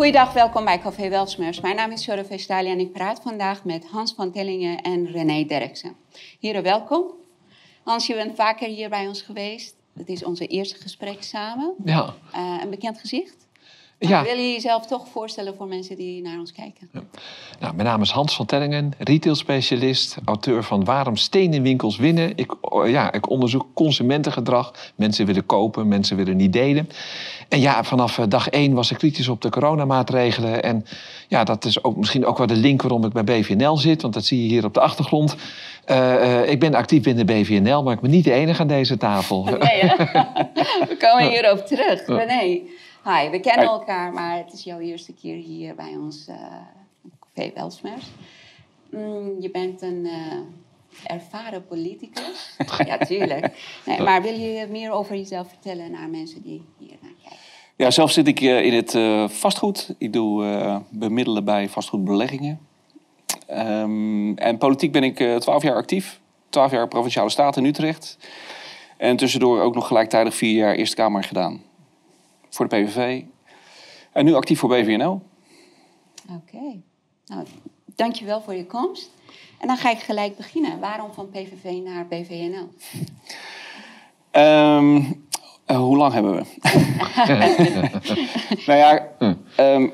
Goeiedag, welkom bij Café Welsmers. Mijn naam is Shora Vestali en ik praat vandaag met Hans van Tellingen en René Derksen. Heren, welkom. Hans, je bent vaker hier bij ons geweest. Het is onze eerste gesprek samen. Ja. Uh, een bekend gezicht. Ja. Wil je jezelf toch voorstellen voor mensen die naar ons kijken? Ja. Nou, mijn naam is Hans van Tellingen, retailspecialist, auteur van Waarom stenen winkels winnen. Ik, ja, ik onderzoek consumentengedrag. Mensen willen kopen, mensen willen niet delen. En ja, vanaf eh, dag één was ik kritisch op de coronamaatregelen. En ja, dat is ook misschien ook wel de link waarom ik bij BVNL zit, want dat zie je hier op de achtergrond. Uh, uh, ik ben actief binnen BVNL, maar ik ben niet de enige aan deze tafel. Nee, We komen hierop terug. René. Hi, we kennen elkaar, maar het is jouw eerste keer hier bij ons uh, Café Welsmers. Mm, je bent een uh, ervaren politicus. ja, tuurlijk. Nee, maar wil je meer over jezelf vertellen naar mensen die hier naar kijken? Ja, zelf zit ik in het vastgoed. Ik doe bemiddelen bij vastgoedbeleggingen. Um, en politiek ben ik twaalf jaar actief. Twaalf jaar Provinciale Staten in Utrecht. En tussendoor ook nog gelijktijdig vier jaar Eerste Kamer gedaan voor de PVV. En nu actief voor BVNL. Oké. Okay. Nou, dankjewel voor je komst. En dan ga ik gelijk beginnen. Waarom van PVV naar BVNL? Um, uh, hoe lang hebben we? nou ja, um,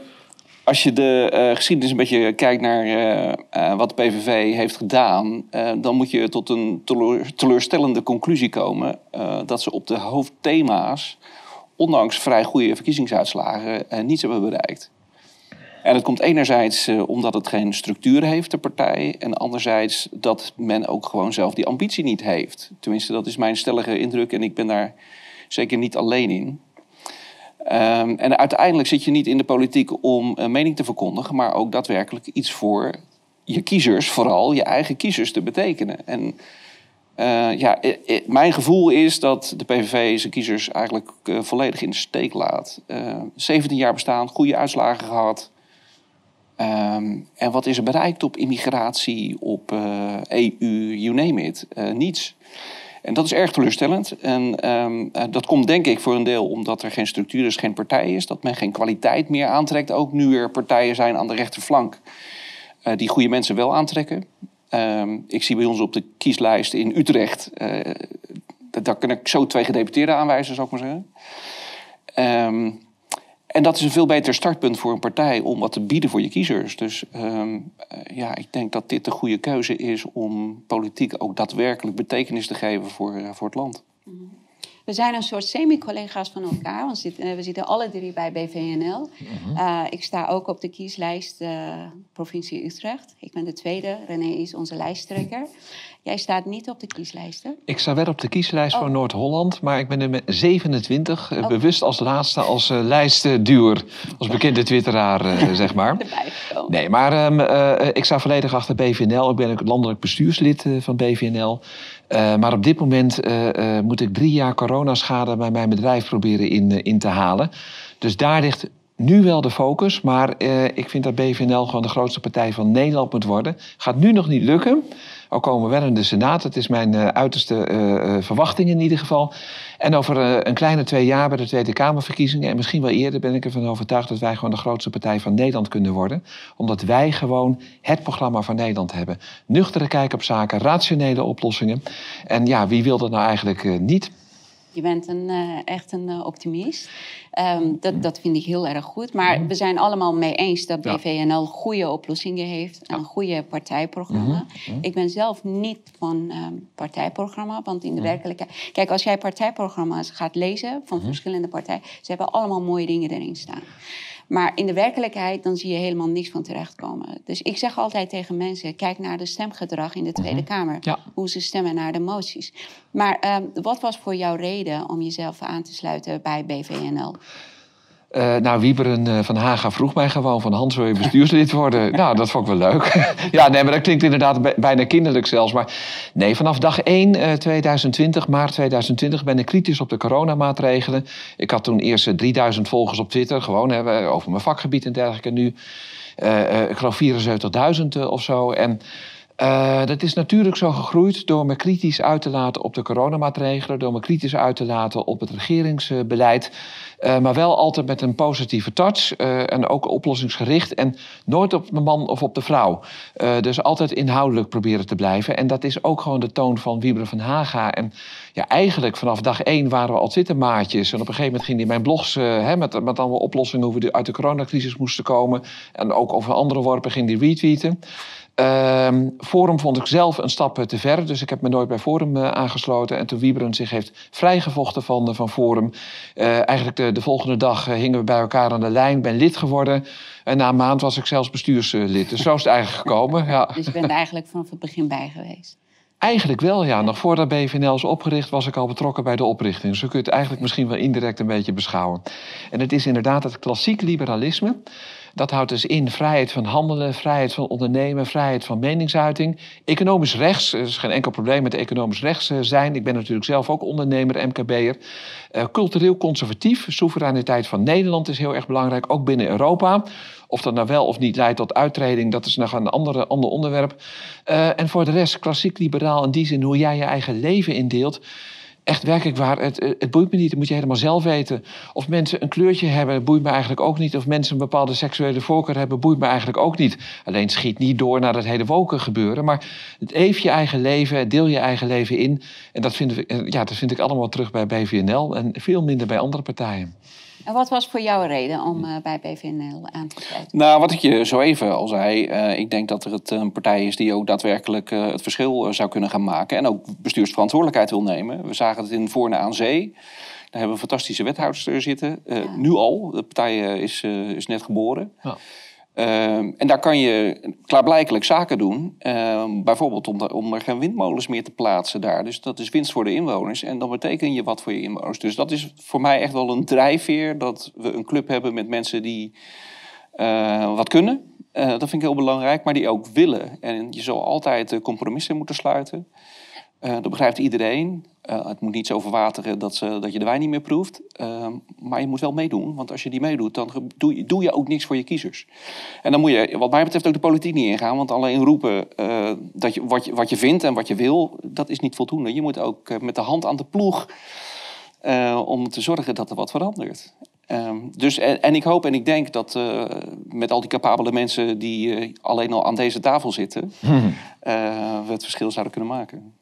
als je de uh, geschiedenis een beetje kijkt naar uh, wat de PVV heeft gedaan, dan moet je tot een teleur, teleurstellende conclusie komen dat ze op de hoofdthema's ondanks vrij goede verkiezingsuitslagen uh, niets hebben bereikt. En het komt enerzijds uh, omdat het geen structuur heeft, de partij. En anderzijds dat men ook gewoon zelf die ambitie niet heeft. Tenminste, dat is mijn stellige indruk en ik ben daar zeker niet alleen in. Um, en uiteindelijk zit je niet in de politiek om een mening te verkondigen, maar ook daadwerkelijk iets voor je kiezers, vooral je eigen kiezers, te betekenen. En uh, ja, mijn gevoel is dat de PVV zijn kiezers eigenlijk volledig in de steek laat. Uh, eh, 17 jaar bestaan, goede uitslagen gehad. Um, en wat is er bereikt op immigratie, op EU, you name it? niets. En dat is erg teleurstellend. En um, dat komt denk ik voor een deel omdat er geen structuur is, geen partij is. Dat men geen kwaliteit meer aantrekt. Ook nu er partijen zijn aan de rechterflank die goede mensen wel aantrekken. Um, ik zie bij ons op de kieslijst in Utrecht, uh, daar kan ik zo twee gedeputeerden aanwijzen, zou ik maar zeggen. Um, en dat is een veel beter startpunt voor een partij om wat te bieden voor je kiezers. Dus um, uh, ja, ik denk dat dit de goede keuze is om politiek ook daadwerkelijk betekenis te geven voor, uh, voor het land. -hmm. We zijn een soort semi-collega's van elkaar. We zitten, we zitten alle drie bij BVNL. Uh, uh, ik sta ook op de kieslijst uh, provincie Utrecht. Ik ben de tweede. René is onze lijsttrekker. Jij staat niet op de kieslijsten? Ik sta wel op de kieslijst oh. voor Noord-Holland, maar ik ben er met 27, oh. bewust als laatste als uh, lijstduwer. Als bekende twitteraar, zeg maar. Nee, maar um, uh, ik sta volledig achter BVNL. Ik ben ook landelijk bestuurslid van BVNL. Maar op dit moment moet ik drie jaar coronaschade bij mijn bedrijf proberen in, in te halen. Dus daar ligt nu wel de focus, maar ik vind dat BVNL gewoon de grootste partij van Nederland moet worden. Gaat nu nog niet lukken. Al komen we wel in de Senaat. Het is mijn uh, uiterste uh, verwachting in ieder geval. En over een kleine twee jaar bij de Tweede Kamerverkiezingen... en misschien wel eerder ben ik ervan overtuigd... dat wij gewoon de grootste partij van Nederland kunnen worden. Omdat wij gewoon het programma van Nederland hebben. Nuchtere kijk op zaken, rationele oplossingen. En ja, wie wil dat nou eigenlijk niet... Je bent een, uh, echt een uh, optimist. Um, dat, dat vind ik heel erg goed. Maar mm. we zijn allemaal mee eens dat BVNL goede oplossingen heeft. En een goede partijprogramma. Mm. Mm. Ik ben zelf niet van um, partijprogramma. Want in de werkelijkheid... Kijk, als jij partijprogramma's gaat lezen van verschillende partijen... ze hebben allemaal mooie dingen erin staan. Maar in de werkelijkheid dan zie je helemaal niks van terechtkomen. Dus ik zeg altijd tegen mensen: kijk naar de stemgedrag in de Tweede Kamer. Ja. Hoe ze stemmen naar de moties. Maar um, wat was voor jou reden om jezelf aan te sluiten bij BVNL? Uh, nou, Wieberen uh, van Haga vroeg mij gewoon van Hans, wil je bestuurslid worden? nou, dat vond ik wel leuk. ja, nee, maar dat klinkt inderdaad bijna kinderlijk zelfs. Maar nee, vanaf dag 1 uh, 2020, maart 2020, ben ik kritisch op de coronamaatregelen. Ik had toen eerst 3000 volgers op Twitter, gewoon hè, over mijn vakgebied en dergelijke. En nu, ik geloof 74.000 of zo. En Uh, dat is natuurlijk zo gegroeid door me kritisch uit te laten op de coronamaatregelen, door me kritisch uit te laten op het regeringsbeleid, uh, maar wel altijd met een positieve touch uh, en ook oplossingsgericht en nooit op de man of op de vrouw. dus altijd inhoudelijk proberen te blijven. En dat is ook gewoon de toon van Wieber van Haga. En ja, eigenlijk vanaf dag één waren we al zittenmaatjes. En op een gegeven moment ging hij mijn blogs met, met allemaal oplossingen hoe we uit de coronacrisis moesten komen. En ook over andere worpen ging hij retweeten. Um, Forum vond ik zelf een stap te ver, dus ik heb me nooit bij Forum uh, aangesloten. En toen Wieberen zich heeft vrijgevochten van, van Forum, uh, eigenlijk de, de, volgende dag hingen we bij elkaar aan de lijn, ben lid geworden. En na een maand was ik zelfs bestuurslid. Dus zo is het eigenlijk gekomen. Ja. Dus je bent eigenlijk vanaf het begin bij geweest? Eigenlijk wel, ja. Nog voordat BVNL is opgericht, was ik al betrokken bij de oprichting. Dus zo kun je het eigenlijk misschien wel indirect een beetje beschouwen. En het is inderdaad het klassiek liberalisme. Dat houdt dus in vrijheid van handelen, vrijheid van ondernemen, vrijheid van meningsuiting. Economisch rechts, er is geen enkel probleem met economisch rechts eh, zijn. Ik ben natuurlijk zelf ook ondernemer, MKB'er. Uh, cultureel conservatief, soevereiniteit van Nederland is heel erg belangrijk, ook binnen Europa. Of dat nou wel of niet leidt tot uittreding, dat is nog een andere, ander onderwerp. En voor de rest, klassiek liberaal in die zin hoe jij je eigen leven indeelt echt werkelijk waar, het, het boeit me niet. Dat moet je helemaal zelf weten. Of mensen een kleurtje hebben, boeit me eigenlijk ook niet. Of mensen een bepaalde seksuele voorkeur hebben, boeit me eigenlijk ook niet. Alleen schiet niet door naar het hele woken gebeuren. Maar leef je eigen leven, deel je eigen leven in. En dat vind ja, dat vind ik allemaal terug bij BVNL en veel minder bij andere partijen. En wat was voor jou een reden om uh, bij BVNL aan te sluiten? Nou, wat ik je zo even al zei, uh, ik denk dat er het een partij is die ook daadwerkelijk uh, het verschil zou kunnen gaan maken en ook bestuursverantwoordelijkheid wil nemen. We zagen het in Voorne aan Zee. Daar hebben we een fantastische wethouders zitten. Ja. Nu al, de partij is, is net geboren. Ja. Uh, en daar kan je klaarblijkelijk zaken doen. Uh, bijvoorbeeld om, om, er geen windmolens meer te plaatsen daar. Dus dat is winst voor de inwoners. En dan betekent je wat voor je inwoners. Dus dat is voor mij echt wel een drijfveer. Dat we een club hebben met mensen die uh, wat kunnen. Eh, dat vind ik heel belangrijk. Maar die ook willen. En je zal altijd compromissen moeten sluiten. Uh, dat begrijpt iedereen. Uh, het moet niet zo verwateren dat, ze, dat je de wijn niet meer proeft. Uh, maar je moet wel meedoen. Want als je die meedoet, dan doe je, doe je ook niks voor je kiezers. En dan moet je, wat mij betreft, ook de politiek niet ingaan. Want alleen roepen uh, dat je, wat, je, wat je vindt en wat je wil, dat is niet voldoende. Je moet ook met de hand aan de ploeg om te zorgen dat er wat verandert. Ehm, dus, en, en, ik hoop en ik denk dat met al die capabele mensen die alleen al aan deze tafel zitten, we het verschil zouden kunnen maken.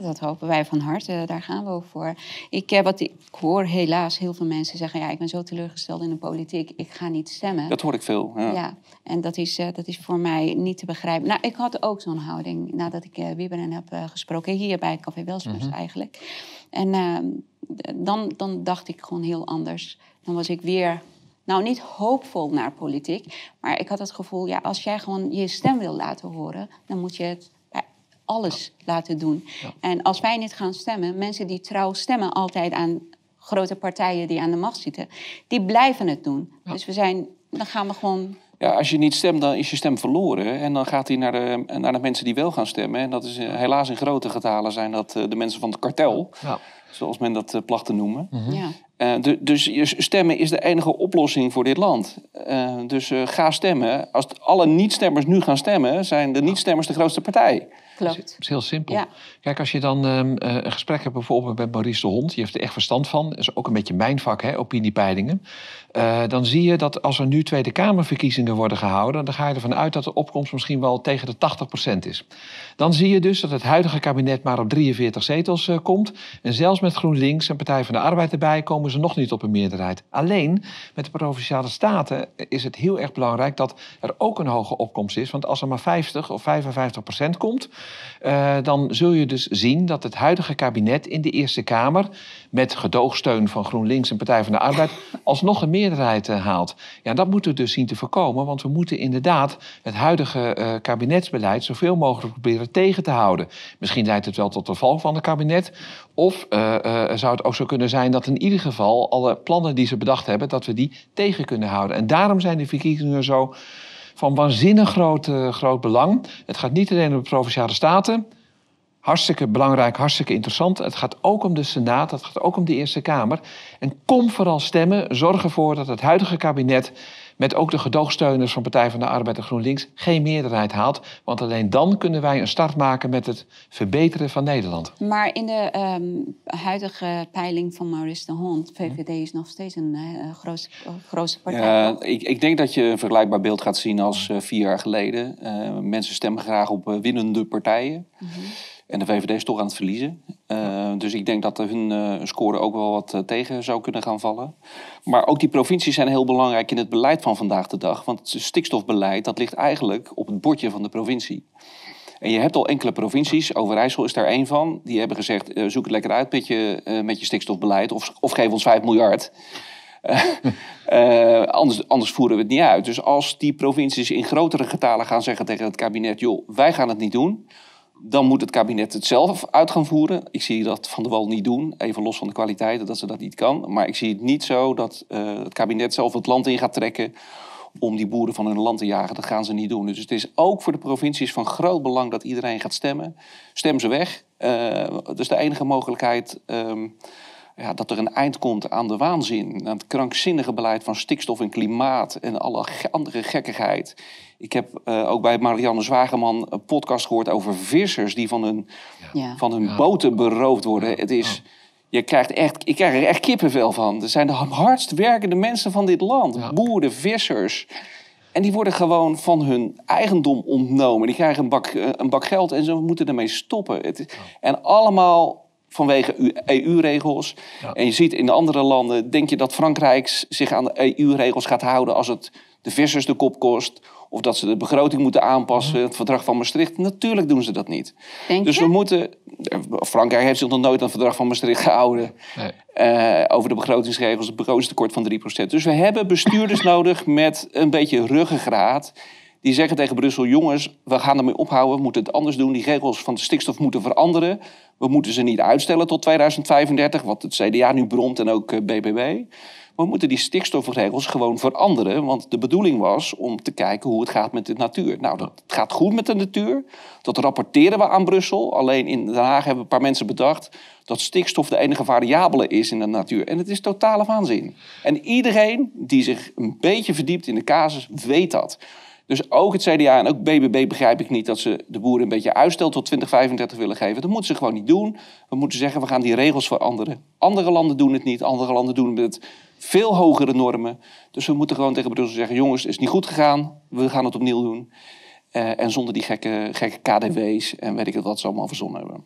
Dat hopen wij van harte. Daar gaan we ook voor. Ik, eh, wat, ik hoor helaas heel veel mensen zeggen... ja, ik ben zo teleurgesteld in de politiek, ik ga niet stemmen. Dat hoor ik veel, ja. ja en dat is, uh, dat is voor mij niet te begrijpen. Nou, ik had ook zo'n houding nadat ik uh, Wieberen heb uh, gesproken. Hier bij Café Welsmus mm eigenlijk. En ehm, dan, dan dacht ik gewoon heel anders. Dan was ik weer nou, niet hoopvol naar politiek, maar ik had het gevoel, ja, als jij gewoon je stem wil laten horen, dan moet je het alles laten doen. En als wij niet gaan stemmen, mensen die trouw stemmen altijd aan grote partijen die aan de macht zitten, die blijven het doen. Dus we zijn, dan gaan we gewoon ja, als je niet stemt, dan is je stem verloren. En dan gaat hij naar de, naar de mensen die wel gaan stemmen. En dat is eh, helaas in grote getalen zijn dat eh, de mensen van het kartel. Ja. Zoals men dat uh, placht te noemen. Mhm. ja. Uh, dus stemmen is de enige oplossing voor dit land. Uh, dus ga stemmen. Als alle niet-stemmers nu gaan stemmen, zijn de niet-stemmers de grootste partij. Klopt. Dat is heel simpel. Ja. Kijk, als je dan um, een gesprek hebt bijvoorbeeld met Maurice de Hond, die heeft er echt verstand van, dat is ook een beetje mijn vak, hè, opiniepeilingen. Uh, dan zie je dat als er nu Tweede Kamerverkiezingen worden gehouden, dan ga je ervan uit dat de opkomst misschien wel tegen de 80% is. Dan zie je dus dat het huidige kabinet maar op 43 zetels uh, komt. En zelfs met GroenLinks en Partij van de Arbeid erbij komen ze nog niet op een meerderheid. Alleen met de provinciale staten is het heel erg belangrijk dat er ook een hoge opkomst is. Want als er maar 50 of 55% komt, uh, dan zul je dus zien dat het huidige kabinet in de Eerste Kamer met gedoogsteun van GroenLinks en Partij van de Arbeid alsnog een meerderheid uh, haalt. Ja, dat moeten we dus zien te voorkomen, want we moeten inderdaad het huidige uh, kabinetsbeleid zoveel mogelijk proberen tegen te houden. Misschien leidt het wel tot de val van het kabinet, of zou het ook zo kunnen zijn dat in ieder geval alle plannen die ze bedacht hebben, dat we die tegen kunnen houden. En daarom zijn de verkiezingen zo van waanzinnig groot, groot belang. Het gaat niet alleen om de provinciale staten. Hartstikke belangrijk, hartstikke interessant. Het gaat ook om de Senaat, het gaat ook om de Eerste Kamer. En kom vooral stemmen. Zorg ervoor dat het huidige kabinet met ook de gedoogsteuners van Partij van de Arbeid en GroenLinks geen meerderheid haalt. Want alleen dan kunnen wij een start maken met het verbeteren van Nederland. Maar in de ehm, huidige peiling van Maurice de Hond, VVD is nog steeds een uh, grootste, grootste partij. Ja, ik, ik, denk dat je een vergelijkbaar beeld gaat zien als uh, vier jaar geleden. Uh, mensen stemmen graag op winnende partijen. Mm -hmm. En de VVD is toch aan het verliezen. Uh, dus ik denk dat hun uh, score ook wel wat uh, tegen zou kunnen gaan vallen. Maar ook die provincies zijn heel belangrijk in het beleid van vandaag de dag. Want het stikstofbeleid dat ligt eigenlijk op het bordje van de provincie. En je hebt al enkele provincies, Overijssel is daar één van, die hebben gezegd: zoek het lekker uit met je, met je stikstofbeleid of, of geef ons 5 miljard. anders, anders voeren we het niet uit. Dus als die provincies in grotere getalen gaan zeggen tegen het kabinet: joh, wij gaan het niet doen dan moet het kabinet het zelf uit gaan voeren. Ik zie dat Van der Wal niet doen, even los van de kwaliteiten dat ze dat niet kan. Maar ik zie het niet zo dat uh, het kabinet zelf het land in gaat trekken om die boeren van hun land te jagen. Dat gaan ze niet doen. Dus het is ook voor de provincies van groot belang dat iedereen gaat stemmen. Stem ze weg. Uh, dat is de enige mogelijkheid. Um, ja, dat er een eind komt aan de waanzin. Aan het krankzinnige beleid van stikstof en klimaat en alle andere gekkigheid. Ik heb uh, ook bij Marianne Zwageman een podcast gehoord over vissers die van hun, ja. van hun ja. boten beroofd worden. Het is, je krijgt echt, ik krijg er echt kippenvel van. Er zijn de hardst werkende mensen van dit land. Boeren, vissers. En die worden gewoon van hun eigendom ontnomen. Die krijgen een bak, een bak geld en ze moeten ermee stoppen. Het, en allemaal vanwege EU-regels. Ja. En je ziet in de andere landen, denk je dat Frankrijk zich aan de EU-regels gaat houden als het de vissers de kop kost? Of dat ze de begroting moeten aanpassen, het verdrag van Maastricht. Natuurlijk doen ze dat niet. Denk dus je? we moeten. Frankrijk heeft zich nog nooit aan het verdrag van Maastricht gehouden. Nee. Uh, over de begrotingsregels, het begrotingstekort van 3%. Dus we hebben bestuurders nodig met een beetje ruggengraat. Die zeggen tegen Brussel: jongens, we gaan ermee ophouden, we moeten het anders doen. Die regels van de stikstof moeten veranderen. We moeten ze niet uitstellen tot 2035, wat het CDA nu bromt en ook BBB. We moeten die stikstofregels gewoon veranderen. Want de bedoeling was om te kijken hoe het gaat met de natuur. Nou, dat gaat goed met de natuur. Dat rapporteren we aan Brussel. Alleen in Den Haag hebben een paar mensen bedacht dat stikstof de enige variabele is in de natuur. En het is totale waanzin. En iedereen die zich een beetje verdiept in de casus weet dat. Dus ook het CDA en ook BBB begrijp ik niet dat ze de boeren een beetje uitstel tot 2035 willen geven. Dat moeten ze gewoon niet doen. We moeten zeggen, we gaan die regels veranderen. Andere landen doen het niet. Andere landen doen het met veel hogere normen. Dus we moeten gewoon tegen Brussel zeggen, jongens, het is niet goed gegaan. We gaan het opnieuw doen. Uh, en zonder die gekke, gekke KDW's en weet ik wat ze allemaal verzonnen hebben.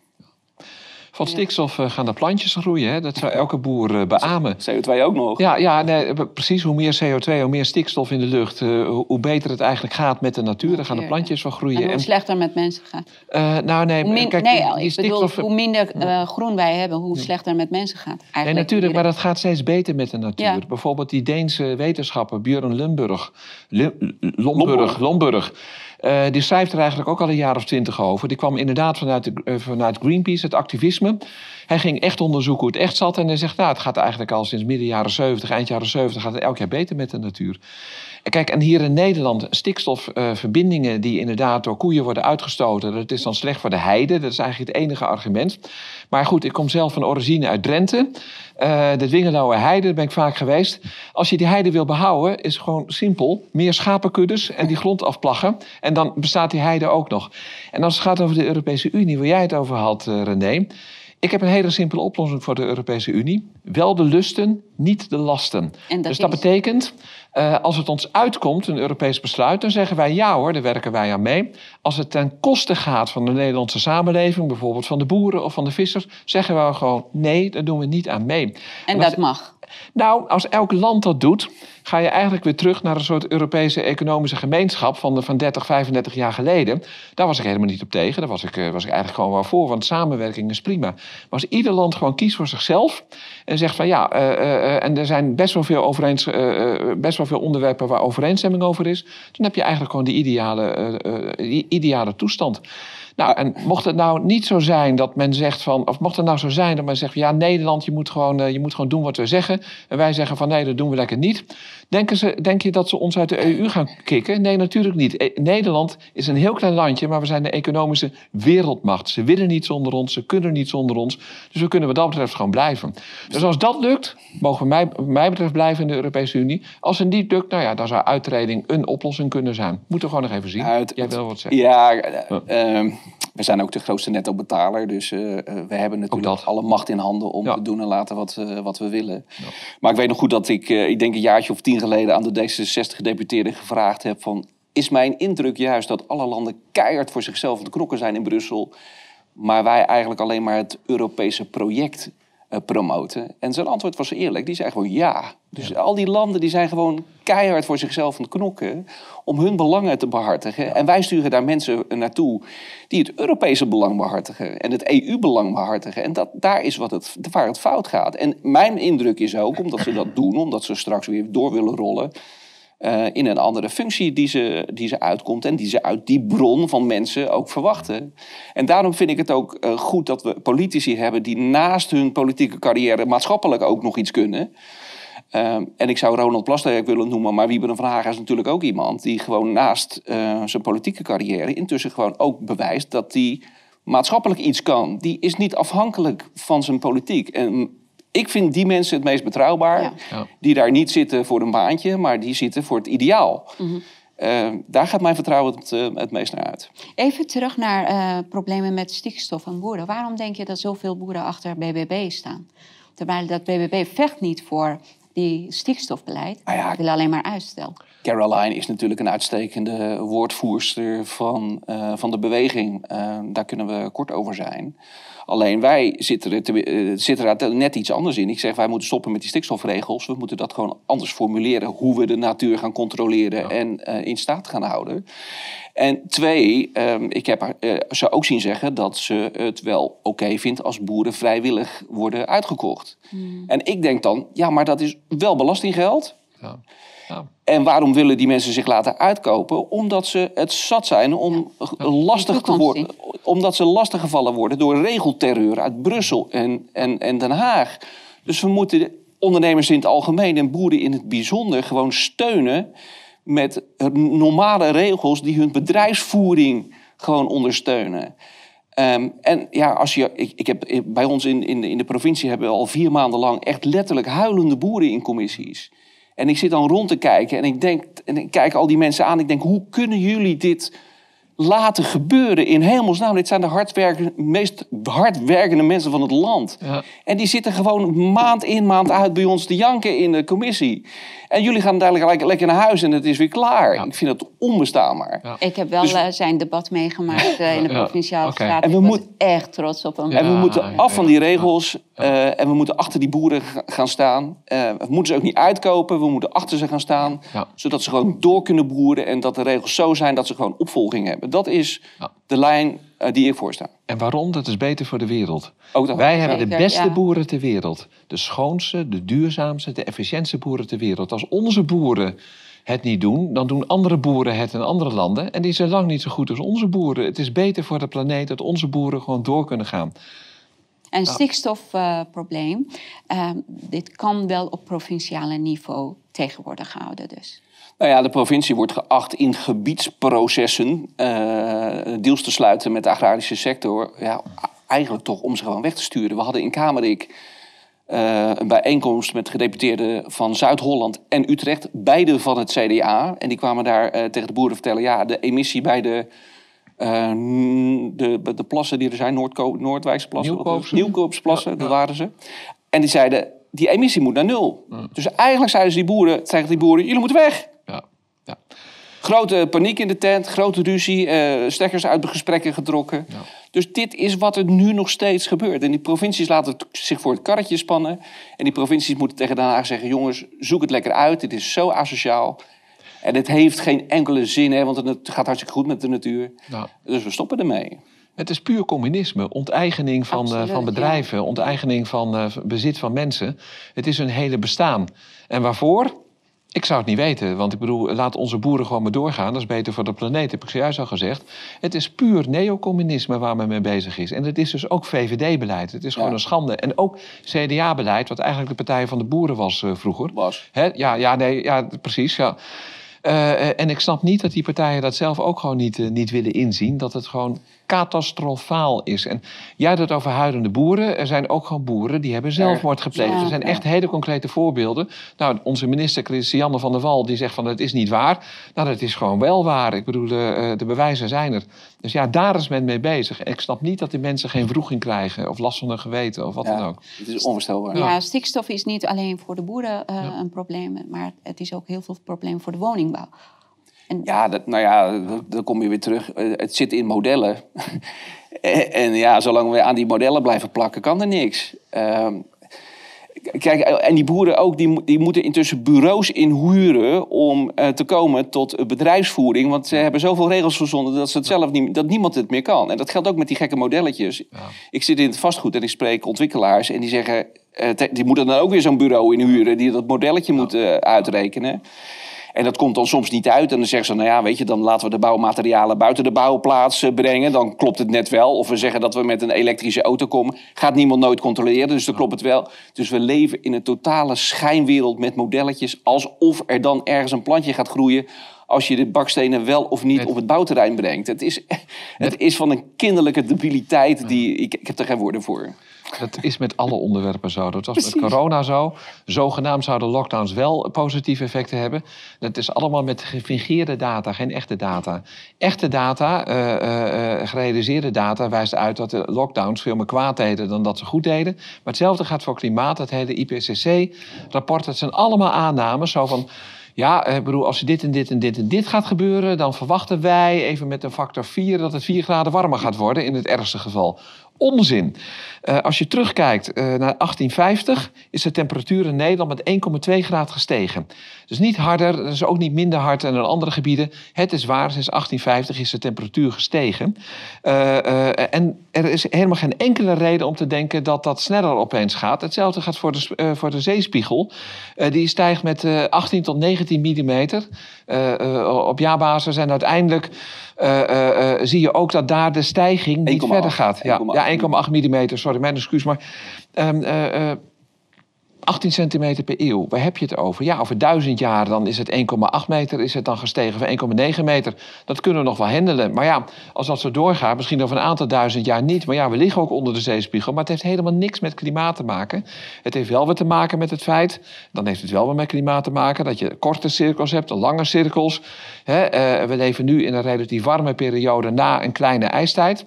Van stikstof uh, gaan de plantjes groeien. Hè? Dat zou elke boer uh, beamen. CO2 ook nog. Ja, ja nee, precies. Hoe meer CO2, hoe meer stikstof in de lucht, uh, hoe beter het eigenlijk gaat met de natuur. Daar gaan de plantjes van groeien. En hoe slechter met mensen gaat. nou, nee, hoe min, kijk, nee, die ik stikstof... bedoel, hoe minder groen wij hebben, hoe slechter met mensen gaat. Eigenlijk nee, natuurlijk, maar dat gaat steeds beter met de natuur. Ja. Bijvoorbeeld die Deense wetenschapper Björn Lundburg. Lomburg, Lomburg. Uh, die schrijft er eigenlijk ook al een jaar of twintig over. Die kwam inderdaad vanuit, de, uh, vanuit Greenpeace, het activisme. Hij ging echt onderzoeken hoe het echt zat. En hij zegt, nou, het gaat eigenlijk al sinds midden jaren 70, eind jaren 70... gaat het elk jaar beter met de natuur. Kijk, en hier in Nederland stikstofverbindingen... Die inderdaad door koeien worden uitgestoten... dat is dan slecht voor de heide. Dat is eigenlijk het enige argument. Maar goed, ik kom zelf van origine uit Drenthe. Uh, de Dwingelouwe heide, daar ben ik vaak geweest. Als je die heide wil behouden, is gewoon simpel. Meer schapenkuddes en die grond afplaggen. En dan bestaat die heide ook nog. En als het gaat over de Europese Unie, waar jij het over had, uh, René... Ik heb een hele simpele oplossing voor de Europese Unie. Wel de lusten, niet de lasten. Dat dus dat is... betekent, uh, als het ons uitkomt, een Europees besluit, dan zeggen wij ja hoor, daar werken wij aan mee. Als het ten koste gaat van de Nederlandse samenleving, bijvoorbeeld van de boeren of van de vissers, zeggen we gewoon nee, daar doen we niet aan mee. En, en dat mag. Nou, als elk land dat doet, ga je eigenlijk weer terug naar een soort Europese economische gemeenschap van, de, van 30, 35 jaar geleden. Daar was ik helemaal niet op tegen. Daar was ik, was ik eigenlijk gewoon wel voor, want samenwerking is prima. Maar als ieder land gewoon kiest voor zichzelf en zegt van ja, uh, uh, en er zijn best wel, veel overeens, best wel veel onderwerpen waar overeenstemming over is, dan heb je eigenlijk gewoon de ideale, ideale toestand. Nou, en mocht het nou niet zo zijn dat men zegt van, of mocht het nou zo zijn dat men zegt van ja, Nederland, je moet gewoon, uh, je moet gewoon doen wat we zeggen. En wij zeggen van nee, dat doen we lekker niet. Denken ze, denk je dat ze ons uit de EU gaan kicken? Nee, natuurlijk niet. E- Nederland is een heel klein landje, maar we zijn de economische wereldmacht. Ze willen niet zonder ons, ze kunnen niet zonder ons. Dus we kunnen wat dat betreft gewoon blijven. Dus als dat lukt, mogen we mij, mij betreft blijven in de Europese Unie. Als het niet lukt, nou ja, dan zou uittreding een oplossing kunnen zijn. Moeten we gewoon nog even zien. Uit, Jij wil wat zeggen. Ja, uh, uh, we zijn ook de grootste netto-betaler. Dus uh, we hebben natuurlijk alle macht in handen om ja. te doen en laten wat, uh, wat we willen. Ja. Maar ik weet nog goed dat ik, uh, ik denk een jaartje of tien geleden aan de D66-gedeputeerde gevraagd heb van... Is mijn indruk juist dat alle landen keihard voor zichzelf te knokken zijn in Brussel... maar wij eigenlijk alleen maar het Europese project promoten? En zijn antwoord was eerlijk. Die zei gewoon ja. Dus ja. al die landen die zijn gewoon keihard voor zichzelf aan het knokken om hun belangen te behartigen. Ja. En wij sturen daar mensen naartoe die het Europese belang behartigen en het EU-belang behartigen. En dat, daar is wat het, waar het fout gaat. En mijn indruk is ook, omdat ze dat doen, omdat ze straks weer door willen rollen. Uh, in een andere functie die ze, die ze uitkomt en die ze uit die bron van mensen ook verwachten. En daarom vind ik het ook uh, goed dat we politici hebben die naast hun politieke carrière maatschappelijk ook nog iets kunnen. Uh, en ik zou Ronald Plasterk willen noemen, maar Wiebe van Haga is natuurlijk ook iemand die gewoon naast uh, zijn politieke carrière intussen gewoon ook bewijst dat hij maatschappelijk iets kan. Die is niet afhankelijk van zijn politiek. En ik vind die mensen het meest betrouwbaar. Ja. Die daar niet zitten voor een baantje, maar die zitten voor het ideaal. Mm -hmm. uh, daar gaat mijn vertrouwen het, uh, het, meest naar uit. Even terug naar uh, problemen met stikstof en boeren. Waarom denk je dat zoveel boeren achter BBB staan? Terwijl dat BBB vecht niet voor die stikstofbeleid. Ah ja, wil alleen maar uitstel. Caroline is natuurlijk een uitstekende woordvoerster van, uh, van de beweging. Uh, daar kunnen we kort over zijn. Alleen wij zitten er, te, zitten er net iets anders in. Ik zeg, wij moeten stoppen met die stikstofregels. We moeten dat gewoon anders formuleren. Hoe we de natuur gaan controleren ja. en in staat gaan houden. En twee, um, ik heb ze ook zien zeggen dat ze het wel oké okay vindt als boeren vrijwillig worden uitgekocht. Hmm. En ik denk dan, ja, maar dat is wel belastinggeld. Ja. Ja. En waarom willen die mensen zich laten uitkopen? Omdat ze het zat zijn om ja. lastig te worden. Omdat ze lastig gevallen worden door regelterreur uit Brussel en, en, en Den Haag. Dus we moeten ondernemers in het algemeen en boeren in het bijzonder gewoon steunen met normale regels die hun bedrijfsvoering gewoon ondersteunen. Um, en ja, als je, ik, ik heb, bij ons in, in, in de provincie hebben we al vier maanden lang echt letterlijk huilende boeren in commissies. En ik zit dan rond te kijken en ik denk, en ik kijk al die mensen aan. Ik denk, hoe kunnen jullie dit laten gebeuren in hemelsnaam? Dit zijn de hardwerkende, meest hardwerkende mensen van het land. Ja. En die zitten gewoon maand in, maand uit bij ons te janken in de commissie. En jullie gaan dadelijk lekker naar huis en het is weer klaar. Ja. Ik vind het onbestaanbaar. Ja. Ik heb wel dus... uh, zijn debat meegemaakt uh, in de provinciale okay. staat. En we moeten echt trots op hem. En we moeten af van die regels. Uh, en we moeten achter die boeren gaan staan. we moeten ze ook niet uitkopen. We moeten achter ze gaan staan. Zodat ze gewoon door kunnen boeren. En dat de regels zo zijn dat ze gewoon opvolging hebben. Dat is de lijn uh, die ik voorsta. En waarom? Dat is beter voor de wereld. Wij hebben de beste ja. boeren ter wereld. De schoonste, de duurzaamste, de efficiëntste boeren ter wereld. Als onze boeren het niet doen, dan doen andere boeren het in andere landen. En die zijn lang niet zo goed als onze boeren. Het is beter voor de planeet dat onze boeren gewoon door kunnen gaan. En stikstofprobleem, uh, uh, dit kan wel op provinciale niveau tegen worden gehouden dus. Nou ja, de provincie wordt geacht in gebiedsprocessen uh, deals te sluiten met de agrarische sector. Ja, eigenlijk toch om ze gewoon weg te sturen. We hadden in Kamerik uh, een bijeenkomst met gedeputeerden van Zuid-Holland en Utrecht, beide van het CDA. En die kwamen daar uh, tegen de boeren vertellen: ja, de emissie bij de, uh, de, de plassen die er zijn, Noordko Noordwijkse plassen, Nieuwkoopse, Nieuwkoopse plassen, ja, ja. dat waren ze. En die zeiden: die emissie moet naar nul. Dus eigenlijk zeiden ze die boeren, tegen die boeren: jullie moeten weg. Ja. Ja. Grote paniek in de tent, grote ruzie, uh, stekkers uit de gesprekken getrokken. Ja. Dus dit is wat er nu nog steeds gebeurt. En die provincies laten zich voor het karretje spannen. En die provincies moeten tegen Den Haag zeggen: jongens, zoek het lekker uit. Dit is zo asociaal. En het heeft geen enkele zin, hè, want het gaat hartstikke goed met de natuur. Ja. Dus we stoppen ermee. Het is puur communisme. Onteigening van, Absoluut, uh, van bedrijven, ja. onteigening van uh, bezit van mensen. Het is hun hele bestaan. En waarvoor? Ik zou het niet weten, want ik bedoel, laat onze boeren gewoon maar doorgaan. Dat is beter voor de planeet, heb ik zojuist al gezegd. Het is puur neocommunisme waar men mee bezig is. En het is dus ook VVD-beleid. Het is gewoon een schande. En ook CDA-beleid, wat eigenlijk de Partij van de Boeren was uh, vroeger. Was. Hè? Ja, ja, nee, ja, precies. Ja. Uh, en ik snap niet dat die partijen dat zelf ook gewoon niet, uh, niet willen inzien. Dat het gewoon catastrofaal is. En jij had het over huidende boeren. Er zijn ook gewoon boeren die hebben zelfmoord gepleegd. Ja, er zijn echt hele concrete voorbeelden. Nou, onze minister Christiane van der Wal die zegt van het is niet waar. Nou, dat is gewoon wel waar. Ik bedoel, de, de bewijzen zijn er. Dus ja, daar is men mee bezig. Ik snap niet dat die mensen geen vroeging krijgen of last van hun geweten of wat ja, dan ook. Het is onvoorstelbaar. Ja, stikstof is niet alleen voor de boeren uh, ja. een probleem, maar het is ook heel veel probleem voor de woningbouw. En... Ja, dat, nou ja, dan kom je weer terug. Het zit in modellen. en ja, zolang we aan die modellen blijven plakken, kan er niks. Uh, kijk, en die boeren ook, die, die moeten intussen bureaus inhuren om uh, te komen tot bedrijfsvoering. Want ze hebben zoveel regels verzonnen dat, ze het zelf niet, dat niemand het meer kan. En dat geldt ook met die gekke modelletjes. Ja. Ik zit in het vastgoed en ik spreek ontwikkelaars en die zeggen... Uh, die moeten dan ook weer zo'n bureau inhuren die dat modelletje moet uh, uitrekenen. En dat komt dan soms niet uit. En dan zeggen ze, nou ja, weet je, dan laten we de bouwmaterialen buiten de bouwplaats brengen. Dan klopt het net wel. Of we zeggen dat we met een elektrische auto komen. Gaat niemand nooit controleren, dus dan klopt het wel. Dus we leven in een totale schijnwereld met modelletjes. Alsof er dan ergens een plantje gaat groeien als je de bakstenen wel of niet op het bouwterrein brengt. Het is, het is van een kinderlijke debiliteit die... Ik, ik heb er geen woorden voor. Dat is met alle onderwerpen zo. Dat was Precies. met corona zo. Zogenaamd zouden lockdowns wel positieve effecten hebben. Dat is allemaal met gefingeerde data, geen echte data. Echte data, uh, uh, gerealiseerde data, wijst uit dat de lockdowns veel meer kwaad deden dan dat ze goed deden. Maar hetzelfde gaat voor klimaat. Het hele IPCC-rapport, dat zijn allemaal aannames. Zo van. Ja, ik bedoel, als dit en dit en dit en dit gaat gebeuren, dan verwachten wij even met een factor 4 dat het 4 graden warmer gaat worden in het ergste geval. Onzin. Uh, als je terugkijkt uh, naar 1850 is de temperatuur in Nederland met 1,2 graden gestegen. Dus niet harder, is ook niet minder hard dan in andere gebieden. Het is waar, sinds 1850 is de temperatuur gestegen. Uh, en er is helemaal geen enkele reden om te denken dat dat sneller opeens gaat. Hetzelfde gaat voor de, voor de zeespiegel. die stijgt met 18 tot 19 millimeter. op jaarbasis en uiteindelijk zie je ook dat daar de stijging niet verder gaat. Ja, ja 1,8 millimeter, sorry, mijn excuus. Maar um, uh, 18 centimeter per eeuw, waar heb je het over? Ja, over duizend jaar dan is het 1,8 meter, is het dan gestegen van 1,9 meter. Dat kunnen we nog wel handelen. Maar ja, als dat zo doorgaat, misschien over een aantal duizend jaar niet. Maar ja, we liggen ook onder de zeespiegel. Maar het heeft helemaal niks met klimaat te maken. Het heeft wel wat te maken met het feit, dan heeft het wel wat met klimaat te maken, dat je korte cirkels hebt, lange cirkels. He, uh, we leven nu in een relatief warme periode na een kleine ijstijd.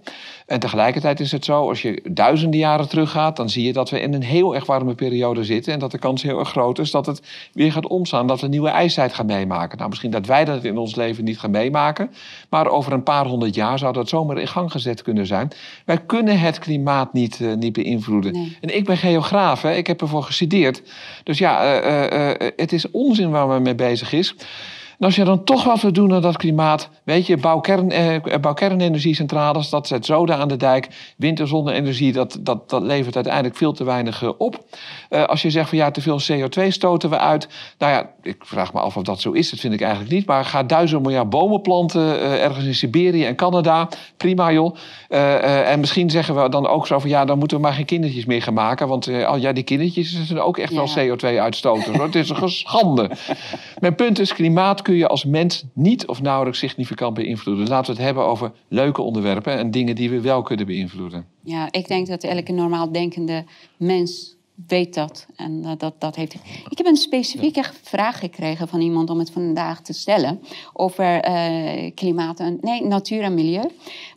En tegelijkertijd is het zo, als je duizenden jaren teruggaat, dan zie je dat we in een heel erg warme periode zitten. En dat de kans heel erg groot is dat het weer gaat omslaan, dat we een nieuwe ijstijd gaan meemaken. Nou, misschien dat wij dat in ons leven niet gaan meemaken, maar over een paar honderd jaar zou dat zomaar in gang gezet kunnen zijn. Wij kunnen het klimaat niet, uh, niet beïnvloeden. Nee. En ik ben geograaf, hè? ik heb ervoor gestudeerd. Dus ja, uh, uh, het is onzin waar men mee bezig is. En als je dan toch wat wil doen aan dat klimaat, weet je, bouw, kern, eh, bouw kernenergiecentrales, dat zet zoden aan de dijk. Wind- en zonne-energie, dat, dat, dat levert uiteindelijk veel te weinig op. Uh, als je zegt van ja, te veel CO2 stoten we uit. Nou ja, ik vraag me af of dat zo is, dat vind ik eigenlijk niet. Maar ga duizend miljard bomen planten uh, ergens in Siberië en Canada. Prima joh. En misschien zeggen we dan ook zo van ja, dan moeten we maar geen kindertjes meer gaan maken. Want ja, die kindertjes zijn ook echt ja. wel CO2-uitstoters. het is een schande. Mijn punt is, klimaat kun je als mens niet of nauwelijks significant beïnvloeden. Laten we het hebben over leuke onderwerpen en dingen die we wel kunnen beïnvloeden. Ja, ik denk dat elke normaal denkende mens weet dat. En uh, dat, dat heeft... Ik heb een specifieke ja. vraag gekregen van iemand om het vandaag te stellen over uh, klimaat en nee, natuur en milieu.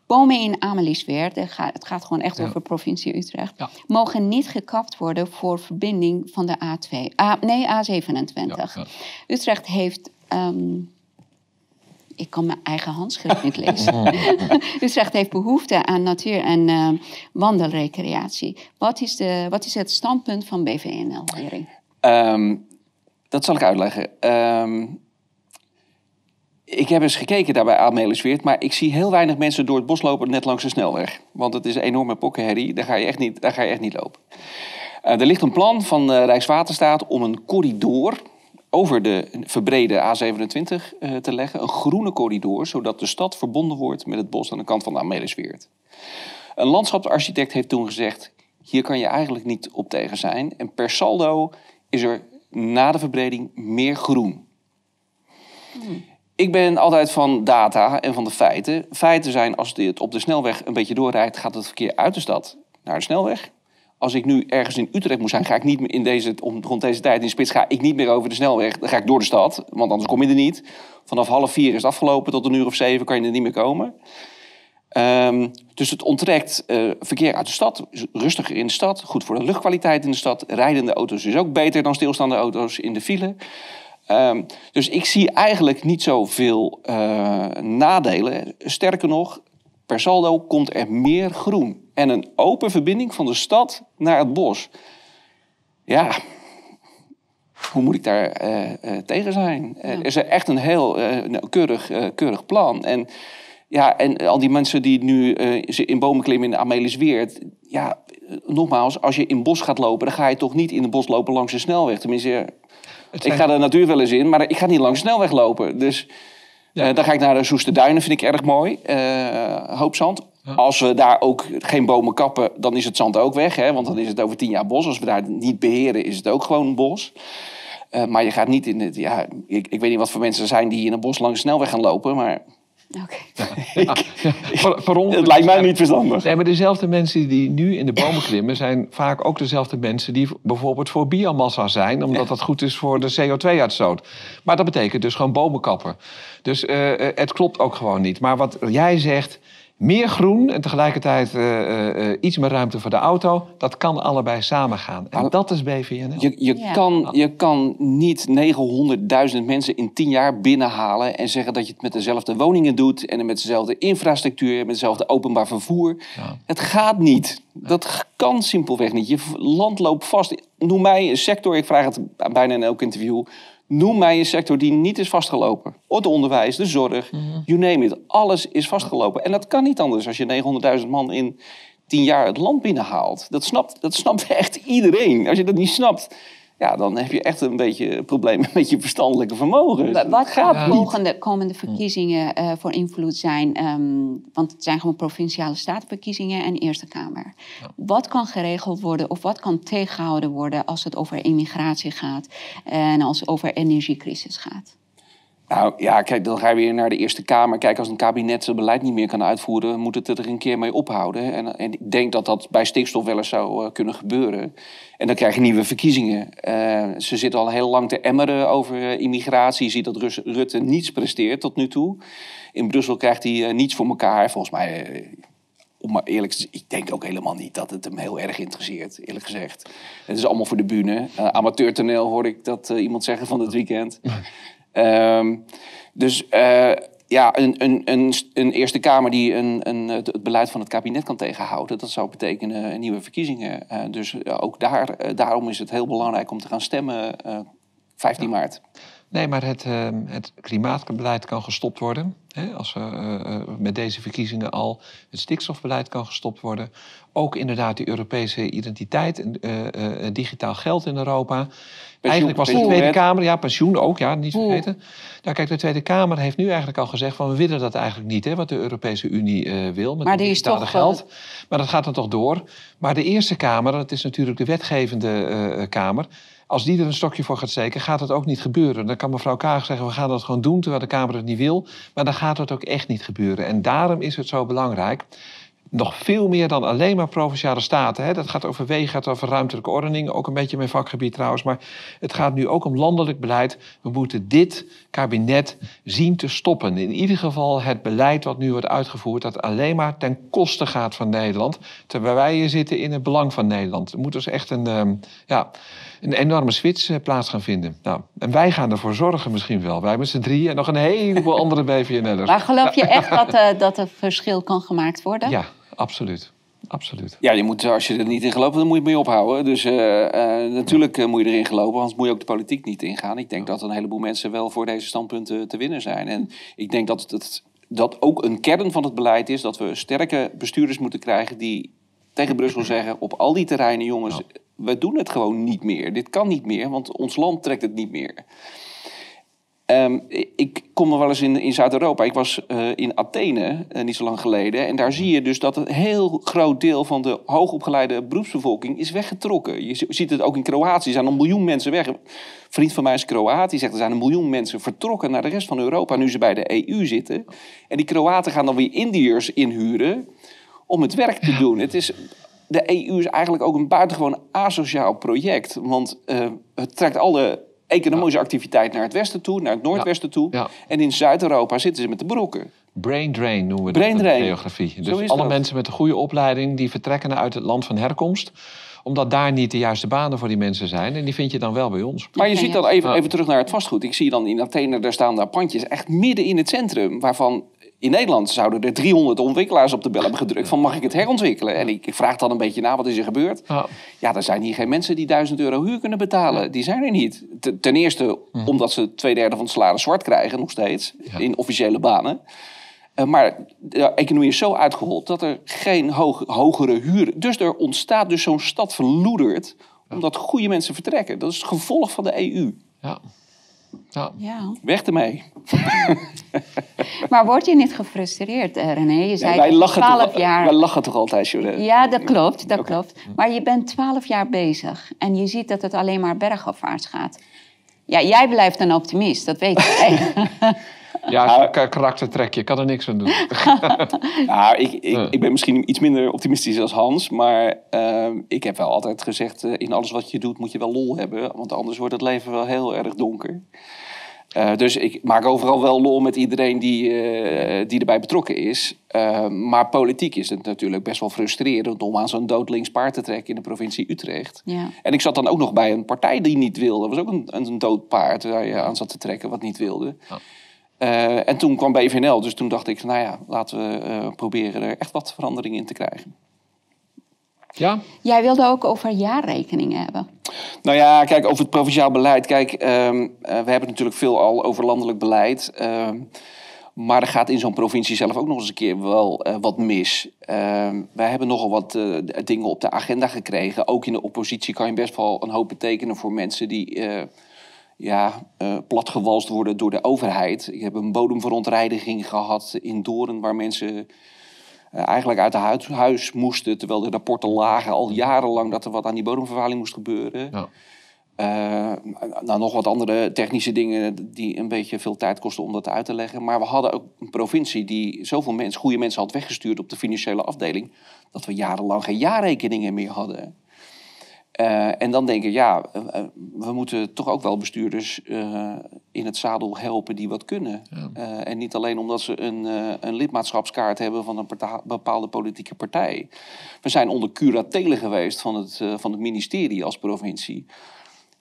Bomen in Amelisweert, het gaat, het gaat gewoon echt ja. over provincie Utrecht, ja. mogen niet gekapt worden voor verbinding van de A2. A, nee, A27. Utrecht heeft Um, ik kan mijn eigen handschrift niet lezen. Utrecht heeft behoefte aan natuur- en uh, wandelrecreatie. Wat is, de, wat is het standpunt van BVNL, Hering? Um, dat zal ik uitleggen. Um, ik heb eens gekeken daarbij Amelisweert, maar ik zie heel weinig mensen door het bos lopen net langs de snelweg. Want het is een enorme pokkenherrie, daar ga je echt niet, daar ga je echt niet lopen. Uh, er ligt een plan van uh, Rijkswaterstaat om een corridor over de verbrede A27 uh, te leggen. Een groene corridor, zodat de stad verbonden wordt met het bos aan de kant van de Amelisweert. Een landschapsarchitect heeft toen gezegd: hier kan je eigenlijk niet op tegen zijn. En per saldo is er na de verbreding meer groen. Ik ben altijd van data en van de feiten. Feiten zijn, als dit op de snelweg een beetje doorrijdt, gaat het verkeer uit de stad naar de snelweg. Als ik nu ergens in Utrecht moet zijn, ga ik niet meer in deze, om, rond deze tijd in spits, ga ik niet meer over de snelweg. Dan ga ik door de stad, want anders kom je er niet. Vanaf half vier is het afgelopen, tot een uur of zeven kan je er niet meer komen. Um, dus het onttrekt uh, verkeer uit de stad, rustiger in de stad, goed voor de luchtkwaliteit in de stad. Rijdende auto's is ook beter dan stilstaande auto's in de file. Um, dus ik zie eigenlijk niet zoveel uh, nadelen. Sterker nog, per saldo komt er meer groen. En een open verbinding van de stad naar het bos. Ja, hoe moet ik daar uh, uh, tegen zijn? Ja. Er is echt een heel keurig, keurig plan. En ja, en al die mensen die nu in bomen klimmen in Amelisweert. Ja, nogmaals, als je in bos gaat lopen, dan ga je toch niet in het bos lopen langs de snelweg. Tenminste, ik ga de natuur wel eens in, maar ik ga niet langs de snelweg lopen. Dus ja. dan ga ik naar de Soeste Duinen, vind ik erg mooi. Hoopzand. Als we daar ook geen bomen kappen, dan is het zand ook weg. Hè? Want dan is het over tien jaar bos. Als we daar niet beheren, is het ook gewoon bos. Uh, maar je gaat niet in het. Ja, ik, ik weet niet wat voor mensen er zijn die in een bos langs de snelweg gaan lopen. Maar Oké. Okay. het lijkt mij niet verstandig. Nee, maar dezelfde mensen die nu in de bomen klimmen... zijn vaak ook dezelfde mensen die bijvoorbeeld voor biomassa zijn... omdat dat goed is voor de CO2-uitstoot. Maar dat betekent dus gewoon bomen kappen. Dus uh, het klopt ook gewoon niet. Maar wat jij zegt meer groen en tegelijkertijd uh, uh, iets meer ruimte voor de auto. Dat kan allebei samengaan. En dat is BVNL. Je, je, ja. kan, je kan niet 900.000 mensen in 10 jaar binnenhalen en zeggen dat je het met dezelfde woningen doet en met dezelfde infrastructuur, met dezelfde openbaar vervoer. Ja. Het gaat niet. Dat kan simpelweg niet. Je land loopt vast. Noem mij een sector, ik vraag het bijna in elk interview. Noem mij een sector die niet is vastgelopen. Het onderwijs, de zorg, -hmm. you name it. Alles is vastgelopen. En dat kan niet anders als je 900.000 man in 10 jaar het land binnenhaalt. Dat snapt, dat snapt echt iedereen. Als je dat niet snapt, ja, dan heb je echt een beetje een probleem met je verstandelijke vermogen. Wat gaat volgende komende verkiezingen uh, voor invloed zijn? Um, want het zijn gewoon provinciale statenverkiezingen en Eerste Kamer. Ja. Wat kan geregeld worden of wat kan tegengehouden worden als het over immigratie gaat en als het over energiecrisis gaat? Nou ja, kijk, dan ga je weer naar de Eerste Kamer. Kijk, als een kabinet zijn beleid niet meer kan uitvoeren, moet het er een keer mee ophouden. En, en ik denk dat dat bij stikstof wel eens zou uh, kunnen gebeuren. En dan krijg je nieuwe verkiezingen. Uh, ze zitten al heel lang te emmeren over uh, immigratie. Je ziet dat Rutte niets presteert tot nu toe. In Brussel krijgt hij niets voor elkaar. Volgens mij om maar eerlijk te zeggen, ik denk ook helemaal niet dat het hem heel erg interesseert, eerlijk gezegd. Het is allemaal voor de bühne. Amateurtoneel hoorde ik dat iemand zeggen van het weekend. Um, dus uh, ja, een, een, een, een, Eerste Kamer die een, een, het beleid van het kabinet kan tegenhouden, dat zou betekenen nieuwe verkiezingen. Uh, dus uh, ook daar, daarom is het heel belangrijk om te gaan stemmen 15 ja. maart. Nee, maar het, het klimaatbeleid kan gestopt worden. Hè, als we uh, met deze verkiezingen al het stikstofbeleid kan gestopt worden. Ook inderdaad die Europese identiteit en uh, digitaal geld in Europa. Pensioen, eigenlijk was de Tweede Kamer, ja, pensioen ook, ja, niet vergeten. Nou, kijk, de Tweede Kamer heeft nu eigenlijk al gezegd van we willen dat eigenlijk niet, hè, wat de Europese Unie wil met maar die digitale toch, geld. Maar dat gaat dan toch door. Maar de Eerste Kamer, dat is natuurlijk de wetgevende Kamer. Als die er een stokje voor gaat steken, gaat het ook niet gebeuren. Dan kan mevrouw Kaag zeggen, we gaan dat gewoon doen, terwijl de Kamer het niet wil. Maar dan gaat het ook echt niet gebeuren. En daarom is het zo belangrijk nog veel meer dan alleen maar provinciale staten. Hè. Dat gaat over wegen, gaat over ruimtelijke ordening, ook een beetje mijn vakgebied trouwens. Maar het gaat nu ook om landelijk beleid. We moeten dit kabinet zien te stoppen. In ieder geval het beleid wat nu wordt uitgevoerd, dat alleen maar ten koste gaat van Nederland. Terwijl wij hier zitten in het belang van Nederland. Er moet dus echt een, um, ja, een enorme switch uh, plaats gaan vinden. Nou, en wij gaan ervoor zorgen misschien wel. Wij met z'n drieën en nog een heleboel andere BVN'ers. Maar geloof je echt dat, uh, dat er verschil kan gemaakt worden? Ja, absoluut. Absoluut. Ja, je moet, als je er niet in gelooft, dan moet je het mee ophouden. Dus uh, uh, natuurlijk moet je erin geloven, anders moet je ook de politiek niet ingaan. Ik denk dat een heleboel mensen wel voor deze standpunten te winnen zijn. En ik denk dat het, dat ook een kern van het beleid is dat we sterke bestuurders moeten krijgen die tegen Brussel zeggen: op al die terreinen, jongens, we doen het gewoon niet meer. Dit kan niet meer, want ons land trekt het niet meer. Ehm, ik kom nog wel eens in, in Zuid-Europa. Ik was uh, in Athene uh, niet zo lang geleden. En daar zie je dus dat een heel groot deel van de hoogopgeleide beroepsbevolking is weggetrokken. Je ziet het ook in Kroatië. Er zijn een miljoen mensen weg. Een vriend van mij is Kroatië. Die zegt er zijn een miljoen mensen vertrokken naar de rest van Europa. Nu ze bij de EU zitten. En die Kroaten gaan dan weer Indiërs inhuren om het werk te doen. Het is, de EU is eigenlijk ook een buitengewoon asociaal project. Want uh, het trekt alle economische activiteit naar het westen toe, naar het noordwesten toe. En in Zuid-Europa zitten ze met de brokken. Brain drain noemen we dat in de geografie. Dus alle mensen met een goede opleiding die vertrekken uit het land van herkomst omdat daar niet de juiste banen voor die mensen zijn. En die vind je dan wel bij ons. Maar je ziet dan even, even terug naar het vastgoed. Ik zie dan in Athene, daar staan daar pandjes echt midden in het centrum. Waarvan in Nederland zouden er 300 ontwikkelaars op de bel hebben gedrukt van mag ik het herontwikkelen? En ik, vraag dan een beetje na, wat is er gebeurd? Ja, ja er zijn hier geen mensen die 1000 euro huur kunnen betalen. Die zijn er niet. Ten eerste omdat ze twee derde van het salaris zwart krijgen nog steeds in officiële banen. Uh, maar de economie is zo uitgehold dat er geen hogere huur... Dus er ontstaat dus zo'n stad verloederd omdat goede mensen vertrekken. Dat is het gevolg van de EU. Ja. Ja. ja. Weg ermee. maar word je niet gefrustreerd, eh, René? Je zei wij, lachen 12 toch, jaar... wij lachen toch altijd, Jure? Ja, dat klopt, dat klopt. Maar je bent 12 jaar bezig en je ziet dat het alleen maar bergafwaarts gaat. Ja, jij blijft een optimist, dat weet ik. Ja, karaktertrek, je kan er niks aan doen. nou, ik, ik, ik, ben misschien iets minder optimistisch als Hans, maar uh, ik heb wel altijd gezegd, uh, in alles wat je doet moet je wel lol hebben, want anders wordt het leven wel heel erg donker. Uh, dus ik maak overal wel lol met iedereen die, uh, die erbij betrokken is. Uh, maar politiek is het natuurlijk best wel frustrerend om aan zo'n doodlinks paard te trekken in de provincie Utrecht. Ja. En ik zat dan ook nog bij een partij die niet wilde. Dat was ook een, een dood paard waar je aan zat te trekken wat niet wilde. Ja. Uh, en toen kwam BVNL, dus toen dacht ik, nou ja, laten we uh, proberen er echt wat verandering in te krijgen. Ja? Jij wilde ook over jaarrekeningen hebben. Nou ja, kijk, over het provinciaal beleid. Kijk, uh, we hebben natuurlijk veel al over landelijk beleid. Ehm, maar er gaat in zo'n provincie zelf ook nog eens een keer wel wat mis. Ehm, wij hebben nogal wat dingen op de agenda gekregen. Ook in de oppositie kan je best wel een hoop betekenen voor mensen die ja, uh, platgewalst worden door de overheid. Ik heb een bodemverontreiniging gehad in Doorn, waar mensen uh, eigenlijk uit het huis, moesten, terwijl de rapporten lagen al jarenlang dat er wat aan die bodemvervuiling moest gebeuren. Ja. Uh, nou, nog wat andere technische dingen die een beetje veel tijd kosten om dat uit te leggen. Maar we hadden ook een provincie die zoveel mensen, goede mensen had weggestuurd op de financiële afdeling, dat we jarenlang geen jaarrekeningen meer hadden. Uh, en dan denken, ja, uh, we moeten toch ook wel bestuurders uh, in het zadel helpen die wat kunnen. Ja. en niet alleen omdat ze een, een lidmaatschapskaart hebben van een bepaalde politieke partij. We zijn onder curatele geweest van het, van het ministerie als provincie.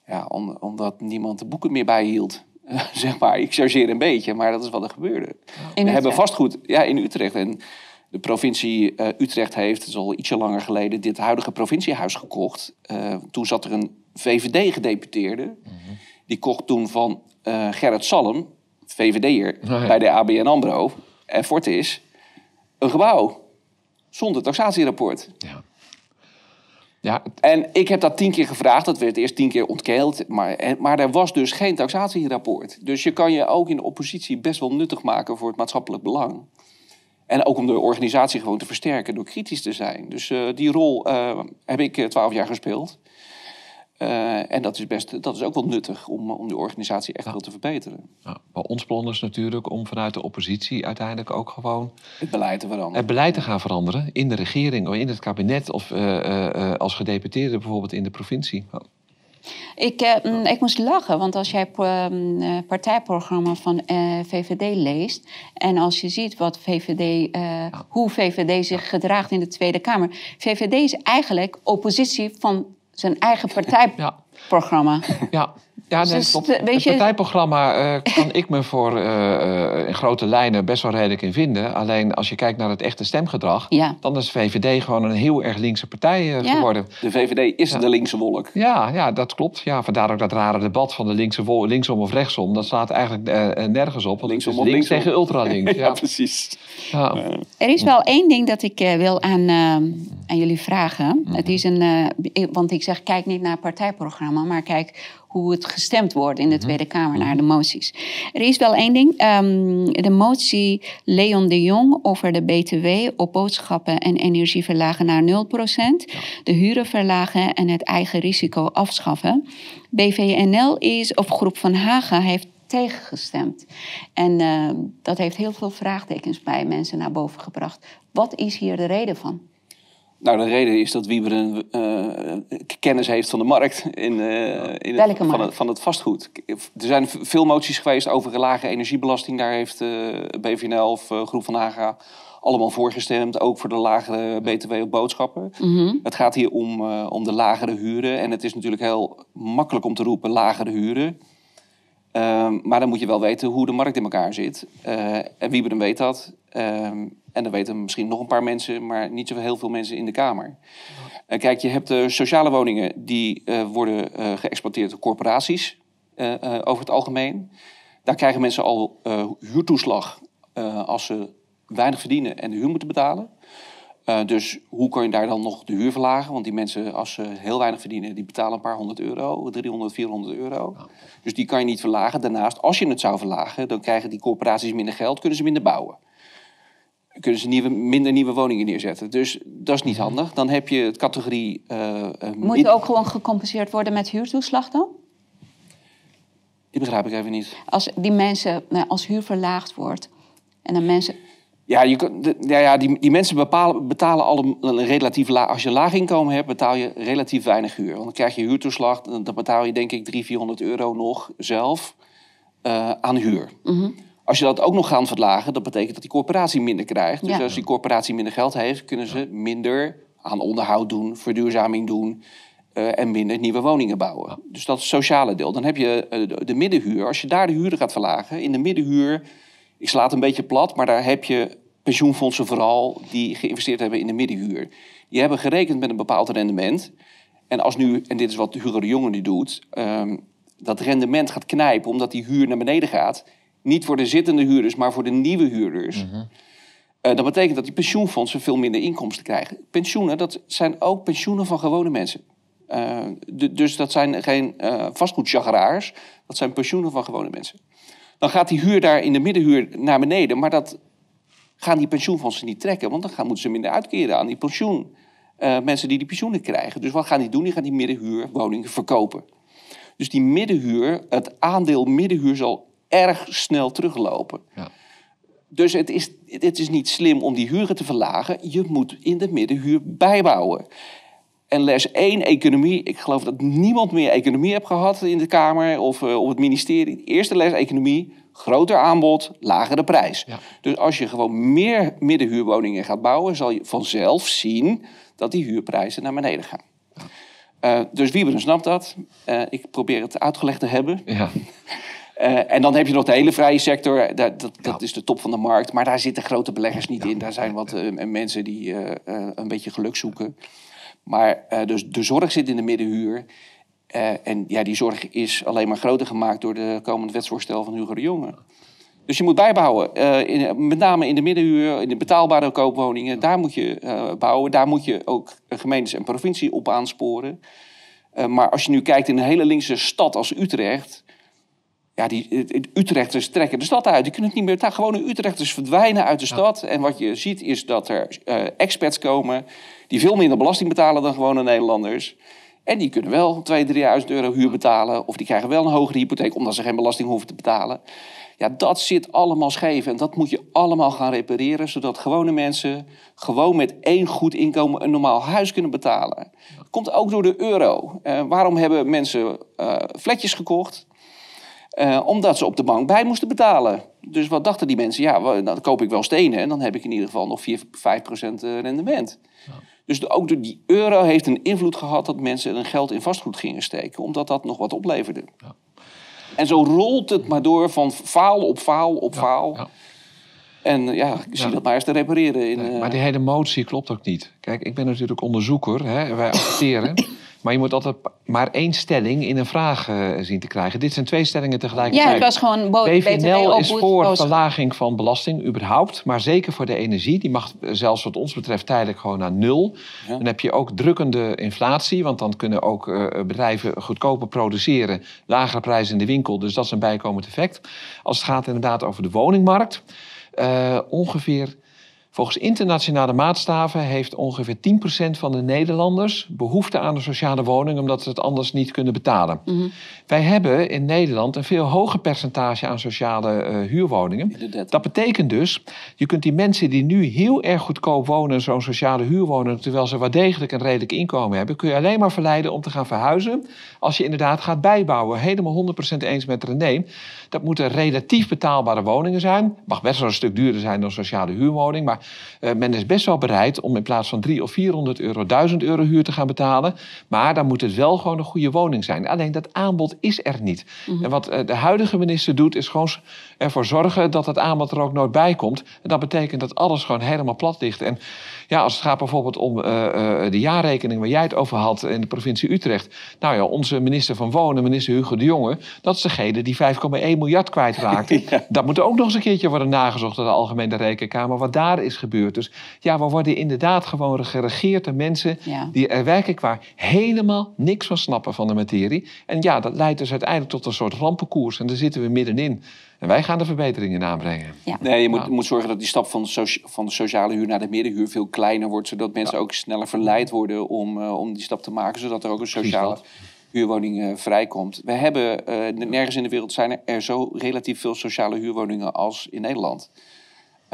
Ja, om, omdat niemand de boeken meer bijhield. zeg maar, ik chargeer een beetje, maar dat is wat er gebeurde. We hebben vastgoed ja, in Utrecht. En de provincie uh, Utrecht heeft, dat is al ietsje langer geleden, dit huidige provinciehuis gekocht. Uh, toen zat er een VVD-gedeputeerde. Mm -hmm. Die kocht toen van uh, Gerrit Salm, VVD'er oh, ja. bij de ABN AMRO en Fortis, een gebouw zonder taxatierapport. Ja. Ja. En ik heb dat tien keer gevraagd. Dat werd eerst tien keer ontkeeld. Maar, maar er was dus geen taxatierapport. Dus je kan je ook in de oppositie best wel nuttig maken voor het maatschappelijk belang. En ook om de organisatie gewoon te versterken door kritisch te zijn. Dus uh, die rol uh, heb ik eh, twaalf jaar gespeeld. Uh, en dat is, best, dat is ook wel nuttig om, om de organisatie echt ja. wel te verbeteren. Ja, maar ons plan is natuurlijk om vanuit de oppositie uiteindelijk ook gewoon... Het beleid te veranderen. Het beleid te gaan veranderen in de regering, of in het kabinet... of als gedeputeerde bijvoorbeeld in de provincie. Ik, uh, ik moest lachen, want als jij het uh, partijprogramma van uh, eh, VVD leest... en als je ziet wat VVD, hoe VVD zich gedraagt in de Tweede Kamer... VVD is eigenlijk oppositie van zijn eigen partijprogramma. Ja. Ja, nee, dus, Het partijprogramma uh, kan ik me voor uh, in grote lijnen best wel redelijk in vinden. Alleen als je kijkt naar het echte stemgedrag, dan is VVD gewoon een heel erg linkse partij ja. geworden. De VVD is de linkse wolk. Ja, ja, dat klopt. Ja, vandaar ook dat rare debat van de linkse wolk, linksom of rechtsom. Dat slaat eigenlijk nergens op. Want linksom het is links tegen ultralinks. ja, precies. Er is wel één ding dat ik wil aan, aan jullie vragen. Het is een, want ik zeg, kijk niet naar partijprogramma, maar kijk hoe het gestemd wordt in de mhm. Tweede Kamer naar de moties. Er is wel één ding. Ehm, de motie Leon de Jong over de BTW op boodschappen en energie verlagen naar 0%. De huren verlagen en het eigen risico afschaffen. BVNL is, of Groep van Haga heeft tegengestemd. En ehm, dat heeft heel veel vraagtekens bij mensen naar boven gebracht. Wat is hier de reden van? Nou, de reden is dat Wieber een uh, kennis heeft van de markt in, uh, in het, van, het, van, het, vastgoed. Er zijn veel moties geweest over lage energiebelasting. Daar heeft BVNL of Groep van Haga allemaal voorgestemd. Ook voor de lagere BTW op boodschappen. Mhm. Het gaat hier om, om de lagere huren. En het is natuurlijk heel makkelijk om te roepen lagere huren. Ehm, maar dan moet je wel weten hoe de markt in elkaar zit. en Wieberen weet dat. Ehm, en dan weten misschien nog een paar mensen, maar niet zo heel veel mensen in de Kamer. Uh, kijk, je hebt uh, sociale woningen die uh, worden geëxploiteerd door corporaties over het algemeen. Daar krijgen mensen al huurtoeslag als ze weinig verdienen en de huur moeten betalen. dus hoe kan je daar dan nog de huur verlagen? Want die mensen, als ze heel weinig verdienen, die betalen een paar honderd euro, 300, 400 euro. Dus die kan je niet verlagen. Daarnaast, als je het zou verlagen, dan krijgen die corporaties minder geld, kunnen ze minder bouwen kunnen ze nieuwe, minder nieuwe woningen neerzetten. Dus dat is niet mhm. handig. Dan heb je het categorie... Uh, Moet je ook gewoon gecompenseerd worden met huurtoeslag dan? Die begrijp ik even niet. Als die mensen, nou, als huur verlaagd wordt en dan mensen... Ja, je, ja, ja die, die mensen bepalen, betalen al een, relatief laag... Als je laag inkomen hebt, betaal je relatief weinig huur. Want dan krijg je huurtoeslag, dan betaal je denk ik 300, 400 euro nog zelf uh, aan huur. Mm als je dat ook nog gaat verlagen, dat betekent dat die corporatie minder krijgt. Dus als die corporatie minder geld heeft, kunnen ze minder aan onderhoud doen, verduurzaming doen uh, en minder nieuwe woningen bouwen. Dus dat is het sociale deel. Dan heb je uh, de, middenhuur. Als je daar de huren gaat verlagen, in de middenhuur, ik sla het een beetje plat, maar daar heb je pensioenfondsen vooral die geïnvesteerd hebben in de middenhuur. Die hebben gerekend met een bepaald rendement. En als nu, en dit is wat Hugo de Jonge nu doet, um, dat rendement gaat knijpen omdat die huur naar beneden gaat niet voor de zittende huurders, maar voor de nieuwe huurders. Mm dat betekent dat die pensioenfondsen veel minder inkomsten krijgen. Pensioenen, dat zijn ook pensioenen van gewone mensen. Uh, dus dat zijn geen uh, vastgoedjageraars, dat zijn pensioenen van gewone mensen. Dan gaat die huur daar in de middenhuur naar beneden, maar dat gaan die pensioenfondsen niet trekken, want dan gaan, moeten ze minder uitkeren aan die pensioen. Uh, mensen die die pensioenen krijgen. Dus wat gaan die doen? Die gaan die middenhuurwoningen verkopen. Dus die middenhuur, het aandeel middenhuur zal erg snel teruglopen. Ja. Dus het is, het is niet slim om die huren te verlagen. Je moet in de middenhuur bijbouwen. En les 1, economie. Ik geloof dat niemand meer economie heeft gehad in de Kamer of uh, op het ministerie. Eerste les economie, groter aanbod, lagere prijs. Dus als je gewoon meer middenhuurwoningen gaat bouwen, zal je vanzelf zien dat die huurprijzen naar beneden gaan. Ja. Uh, dus Wieberen snapt dat. Uh, ik probeer het uitgelegd te hebben. Ja. Uh, en dan heb je nog de hele vrije sector. Dat, dat, dat, is de top van de markt. Maar daar zitten grote beleggers niet in. Daar zijn wat uh, mensen die uh, een beetje geluk zoeken. Maar dus de zorg zit in de middenhuur. en ja, die zorg is alleen maar groter gemaakt door de komende wetsvoorstel van Hugo de Jonge. Dus je moet bijbouwen. In, met name in de middenhuur, in de betaalbare koopwoningen. Daar moet je bouwen. Daar moet je ook gemeentes en provincie op aansporen. maar als je nu kijkt in een hele linkse stad als Utrecht ja, die Utrechters trekken de stad uit. Die kunnen het niet meer. Gewone Utrechters verdwijnen uit de stad. En wat je ziet is dat er uh, experts komen die veel minder belasting betalen dan gewone Nederlanders. En die kunnen wel 2.000, 3.000 euro huur betalen. Of die krijgen wel een hogere hypotheek omdat ze geen belasting hoeven te betalen. Ja, dat zit allemaal scheef. En dat moet je allemaal gaan repareren. Zodat gewone mensen gewoon met één goed inkomen een normaal huis kunnen betalen. Dat komt ook door de euro. Uh, waarom hebben mensen uh, flatjes gekocht? Uh, omdat ze op de bank bij moesten betalen. Dus wat dachten die mensen? Ja, nou, dan koop ik wel stenen en dan heb ik in ieder geval nog 4, 5 procent eh, rendement. Ja. Dus ook die euro heeft een invloed gehad dat mensen hun geld in vastgoed gingen steken, omdat dat nog wat opleverde. Ja. En zo rolt het maar door van faal op faal op faal. Ja. En ja, ik zie dat maar eens te repareren. In, nee, maar die hele motie klopt ook niet. Kijk, ik ben natuurlijk onderzoeker. Hè, wij acteren. Maar je moet altijd maar één stelling in een vraag uh, zien te krijgen. Dit zijn twee stellingen tegelijkertijd. Ja, het was gewoon BVNL is voor verlaging van belasting überhaupt. Maar zeker voor de energie. Die mag zelfs wat ons betreft tijdelijk gewoon naar nul. Dan heb je ook drukkende inflatie. Want dan kunnen ook uh, bedrijven goedkoper produceren. Lagere prijzen in de winkel. Dus dat is een bijkomend effect. Als het gaat inderdaad over de woningmarkt. Uh, ongeveer Volgens internationale maatstaven heeft ongeveer 10% van de Nederlanders behoefte aan een sociale woning omdat ze het anders niet kunnen betalen. Mhm. Wij hebben in Nederland een veel hoger percentage aan sociale uh, huurwoningen. Dat betekent dus, je kunt die mensen die nu heel erg goedkoop wonen, zo'n sociale huurwoning, terwijl ze wel degelijk een redelijk inkomen hebben, kun je alleen maar verleiden om te gaan verhuizen als je inderdaad gaat bijbouwen. Helemaal 100% eens met René. Dat moeten relatief betaalbare woningen zijn. Mag best wel een stuk duurder zijn dan sociale huurwoning, maar uh, men is best wel bereid om in plaats van 300 of 400 euro 1000 euro huur te gaan betalen. Maar dan moet het wel gewoon een goede woning zijn. Alleen dat aanbod is er niet. Mhm. En wat uh, de huidige minister doet, is gewoon ervoor zorgen dat het aanbod er ook nooit bij komt. En dat betekent dat alles gewoon helemaal plat ligt. En ja, als het gaat bijvoorbeeld om uh, de jaarrekening waar jij het over had in de provincie Utrecht. Nou ja, onze minister van Wonen, minister Hugo de Jonge, dat is degene die 5,1 miljard kwijtraakte. ja. Dat moet ook nog eens een keertje worden nagezocht door de Algemene Rekenkamer, wat daar is gebeurd. Dus ja, we worden inderdaad gewoon geregeerd door mensen die er werkelijk waar helemaal niks van snappen van de materie. En ja, dat leidt dus uiteindelijk tot een soort rampenkoers en daar zitten we middenin. En wij gaan de verbeteringen aanbrengen. Ja. Nee, je moet, moet zorgen dat die stap van de, van de sociale huur naar de middenhuur veel kleiner wordt. Zodat mensen ook sneller verleid worden om, uh, om die stap te maken. Zodat er ook een sociale huurwoning uh, vrijkomt. We hebben, uh, nergens in de wereld zijn er zo relatief veel sociale huurwoningen als in Nederland.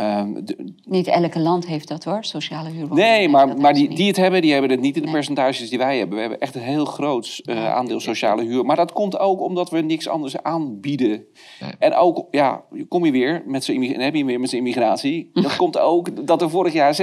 Um, niet elke land heeft dat hoor, sociale huurwoningen. Nee, maar, maar die, die het hebben, die hebben het niet in de percentages die wij hebben. We hebben echt een heel groot uh, aandeel sociale huur. Maar dat komt ook omdat we niks anders aanbieden. En ook, ja, kom je weer met zijn heb je weer met zijn immigratie. Dat komt ook dat er vorig jaar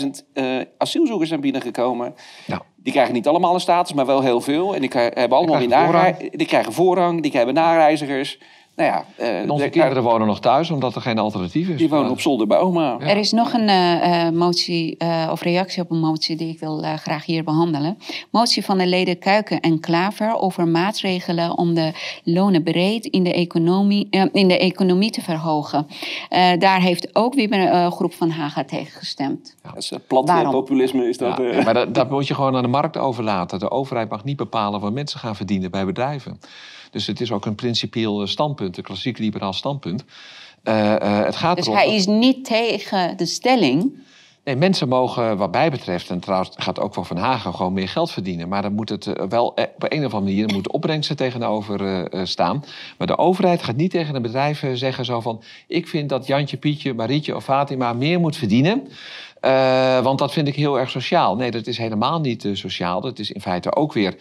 46.000 uh, asielzoekers zijn binnengekomen. Ja. Die krijgen niet allemaal een status, maar wel heel veel. En die hebben allemaal die, die krijgen voorrang, die krijgen nareizigers. Nou ja, uh, onze kinderen wonen nog thuis omdat er geen alternatief is. Die wonen op zolder bij oma. Er is nog een uh, motie of reactie op een motie die ik wil graag hier behandelen. Motie van de leden Kuiken en Klaver over maatregelen om de lonen breed in de economie, in de economie te verhogen. daar heeft ook weer een groep van Haga tegen gestemd. Ja. Dat is plat populisme is dat. Ja, maar dat, dat moet je gewoon aan de markt overlaten. De overheid mag niet bepalen wat mensen gaan verdienen bij bedrijven. Dus het is ook een principieel standpunt, een klassiek liberaal standpunt. Uh, uh, het gaat dus hij is niet tegen de stelling. Nee, mensen mogen wat mij betreft, en trouwens gaat ook voor Van Hagen, gewoon meer geld verdienen. Maar dan moet het eh, wel op een of andere manier, moet opbrengsten tegenover staan. Maar de overheid gaat niet tegen een bedrijf zeggen zo van... ik vind dat Jantje, Pietje, Marietje of Fatima meer moet verdienen... Uh, want dat vind ik heel erg sociaal. Nee, dat is helemaal niet uh, sociaal. Dat is in feite ook weer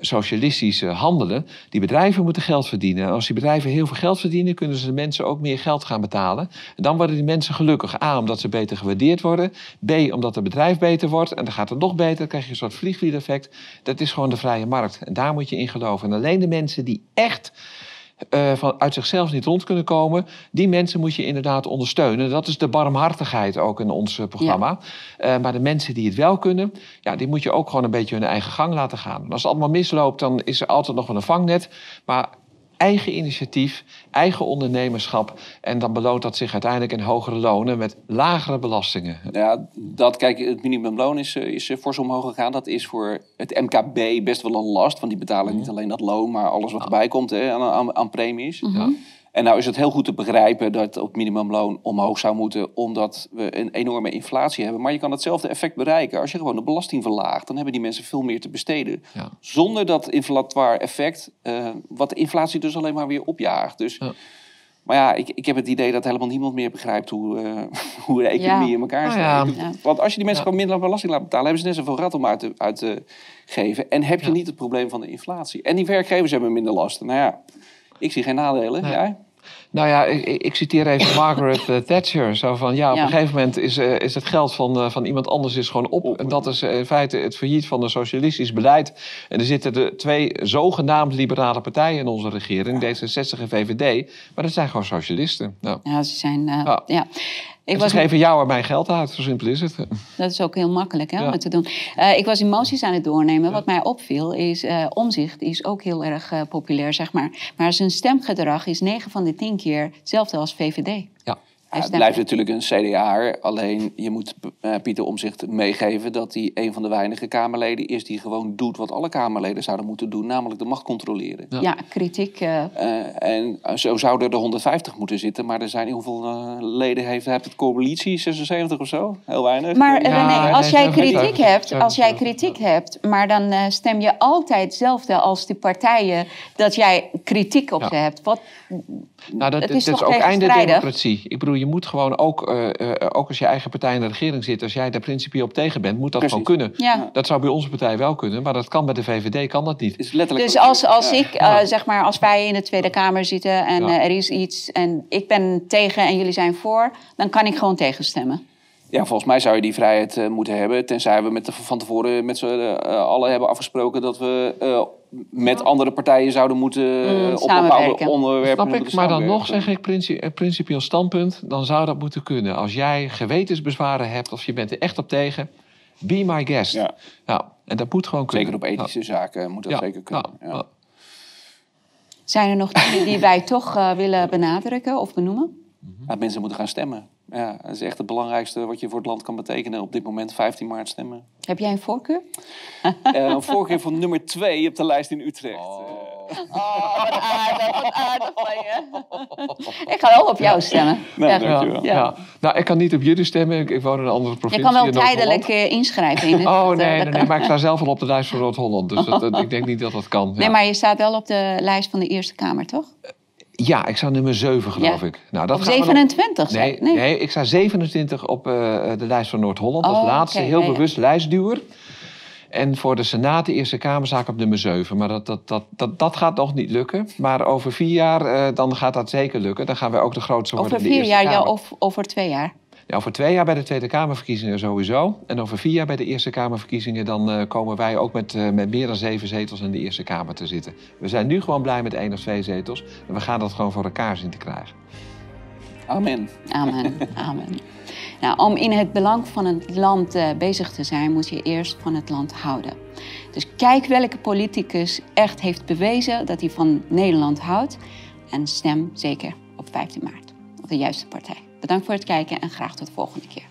socialistisch uh, handelen. Die bedrijven moeten geld verdienen. En als die bedrijven heel veel geld verdienen, kunnen ze de mensen ook meer geld gaan betalen. En dan worden die mensen gelukkig. A, omdat ze beter gewaardeerd worden. B, omdat het bedrijf beter wordt. En dan gaat het nog beter. Dan krijg je een soort vliegwiel-effect. Dat is gewoon de vrije markt. En daar moet je in geloven. En alleen de mensen die echt uh, van, uit zichzelf niet rond kunnen komen, die mensen moet je inderdaad ondersteunen. Dat is de barmhartigheid ook in ons programma. Ja. Uh, maar de mensen die het wel kunnen, ja, die moet je ook gewoon een beetje hun eigen gang laten gaan. als het allemaal misloopt, dan is er altijd nog wel een vangnet. Maar eigen initiatief, eigen ondernemerschap. En dan beloont dat zich uiteindelijk in hogere lonen met lagere belastingen. Ja, dat, kijk, het minimumloon is, eh, is fors omhoog gegaan. Dat is voor het MKB best wel een last. Want die betalen niet alleen dat loon, maar alles wat erbij komt hè, aan, aan, aan premies. Ja. En nou is het heel goed te begrijpen dat het minimumloon omhoog zou moeten, omdat we een enorme inflatie hebben. Maar je kan hetzelfde effect bereiken als je gewoon de belasting verlaagt. Dan hebben die mensen veel meer te besteden. Ja. Zonder dat inflatoire effect, uh, wat de inflatie dus alleen maar weer opjaagt. Dus, ja. Maar ja, ik, ik heb het idee dat helemaal niemand meer begrijpt hoe, uh, hoe de economie in elkaar staat. Nou Want als je die mensen gewoon minder belasting laat betalen, hebben ze net zoveel rat om uit te, uit te geven. En heb je niet het probleem van de inflatie. En die werkgevers hebben minder lasten. Nou ja. Ik zie geen nadelen. Nee. Nou ja, ik, ik citeer even Margaret eh, Thatcher. Zo van, ja, op een gegeven moment is, uh, is het geld van, uh, van iemand anders is gewoon op. En dat is in feite het failliet van een socialistisch beleid. En er zitten de twee zogenaamd liberale partijen in onze regering, D66 en VVD. Maar dat zijn gewoon socialisten. Nou. Ja, ze zijn... ja. ja. Ik was... Ze geven jou en mij geld uit, zo simpel is het. Dat is ook heel makkelijk hè, om te doen. Uh, ik was emoties aan het doornemen. Wat mij opviel is, uh, omzicht is ook heel erg uh, populair, zeg maar. Maar zijn stemgedrag is 9 van de 10 keer hetzelfde als VVD. Ja. Ja, het blijft natuurlijk een CDA, alleen je moet uh, Pieter Omzicht meegeven dat hij een van de weinige Kamerleden is die gewoon doet wat alle Kamerleden zouden moeten doen, namelijk de macht controleren. Ja, kritiek. Uh... Uh, en zo zouden er 150 moeten zitten, maar er zijn hoeveel leden heeft, heeft het coalitie 76 of zo? Heel weinig. Maar René, als jij kritiek hebt, als jij kritiek hebt, maar dan stem je altijd hetzelfde als die partijen dat jij kritiek op ze hebt. Wat, nou, dat, is, is ook einde democratie. Ik bedoel, je moet gewoon ook, uh, uh, ook als je eigen partij in de regering zit, als jij daar principieel op tegen bent, moet dat gewoon kunnen. Ja. Dat zou bij onze partij wel kunnen, maar dat kan bij de VVD kan dat niet. Is dus als, als ik, uh, zeg maar, als wij in de Tweede Kamer zitten en er is iets en ik ben tegen en jullie zijn voor, dan kan ik gewoon tegenstemmen. Ja, volgens mij zou je die vrijheid uh, moeten hebben. Tenzij we met de, van tevoren met z'n uh, allen hebben afgesproken dat we uh, met andere partijen zouden moeten mm, op bepaalde onderwerpen. Snap ik, maar dan nog zeg ik princi principieel standpunt, dan zou dat moeten kunnen. Als jij gewetensbezwaren hebt of je bent er echt op tegen, be my guest. Ja. Nou, en dat moet gewoon kunnen. Zeker op ethische zaken moet dat zeker kunnen. Ja. Zijn er nog dingen die wij toch willen benadrukken of benoemen? Dat mensen moeten gaan stemmen. Ja, dat is echt het belangrijkste wat je voor het land kan betekenen op dit moment, 15 maart stemmen. Heb jij een voorkeur? Uh, een voorkeur van nummer 2 op de lijst in Utrecht. Oh. Oh, wat aardig, wat aardig van je. Ik ga wel op jou stemmen. Nou, ja. dankjewel. Ja. ja. Nou, ik kan niet op jullie stemmen. Ik, ik woon in een andere provincie. Je kan wel tijdelijk uh, inschrijven. In het, oh, nee, nee, nee, maar ik sta zelf al op de lijst van Noord-Holland. Dus dat, ik denk niet dat dat kan. Nee, maar je staat wel op de lijst van de Eerste Kamer, toch? Ja, ik sta nummer 7, geloof ik. Nou, dat op 27? Nee, nee, nee. ik sta 27 op uh, de lijst van Noord-Holland. Oh, als laatste, okay, heel bewust lijstduwer. En voor de Senaat, de Eerste Kamer, sta ik op nummer 7. Maar dat, dat, dat, dat, dat gaat nog niet lukken. Maar over vier jaar, uh, dan gaat dat zeker lukken. Dan gaan wij ook de grootste worden. Over vier jaar, ja, of over twee jaar? Ja, over twee jaar bij de Tweede Kamerverkiezingen sowieso. En over vier jaar bij de Eerste Kamerverkiezingen... dan uh, komen wij ook met, uh, met meer dan zeven zetels in de Eerste Kamer te zitten. We zijn nu gewoon blij met één of twee zetels. En we gaan dat gewoon voor elkaar zien te krijgen. Amen. Amen. Amen. Nou, om in het belang van het land uh, bezig te zijn, moet je eerst van het land houden. Dus kijk welke politicus echt heeft bewezen dat hij van Nederland houdt. En stem zeker op 15 maart op de juiste partij. Bedankt voor het kijken en graag tot de volgende keer.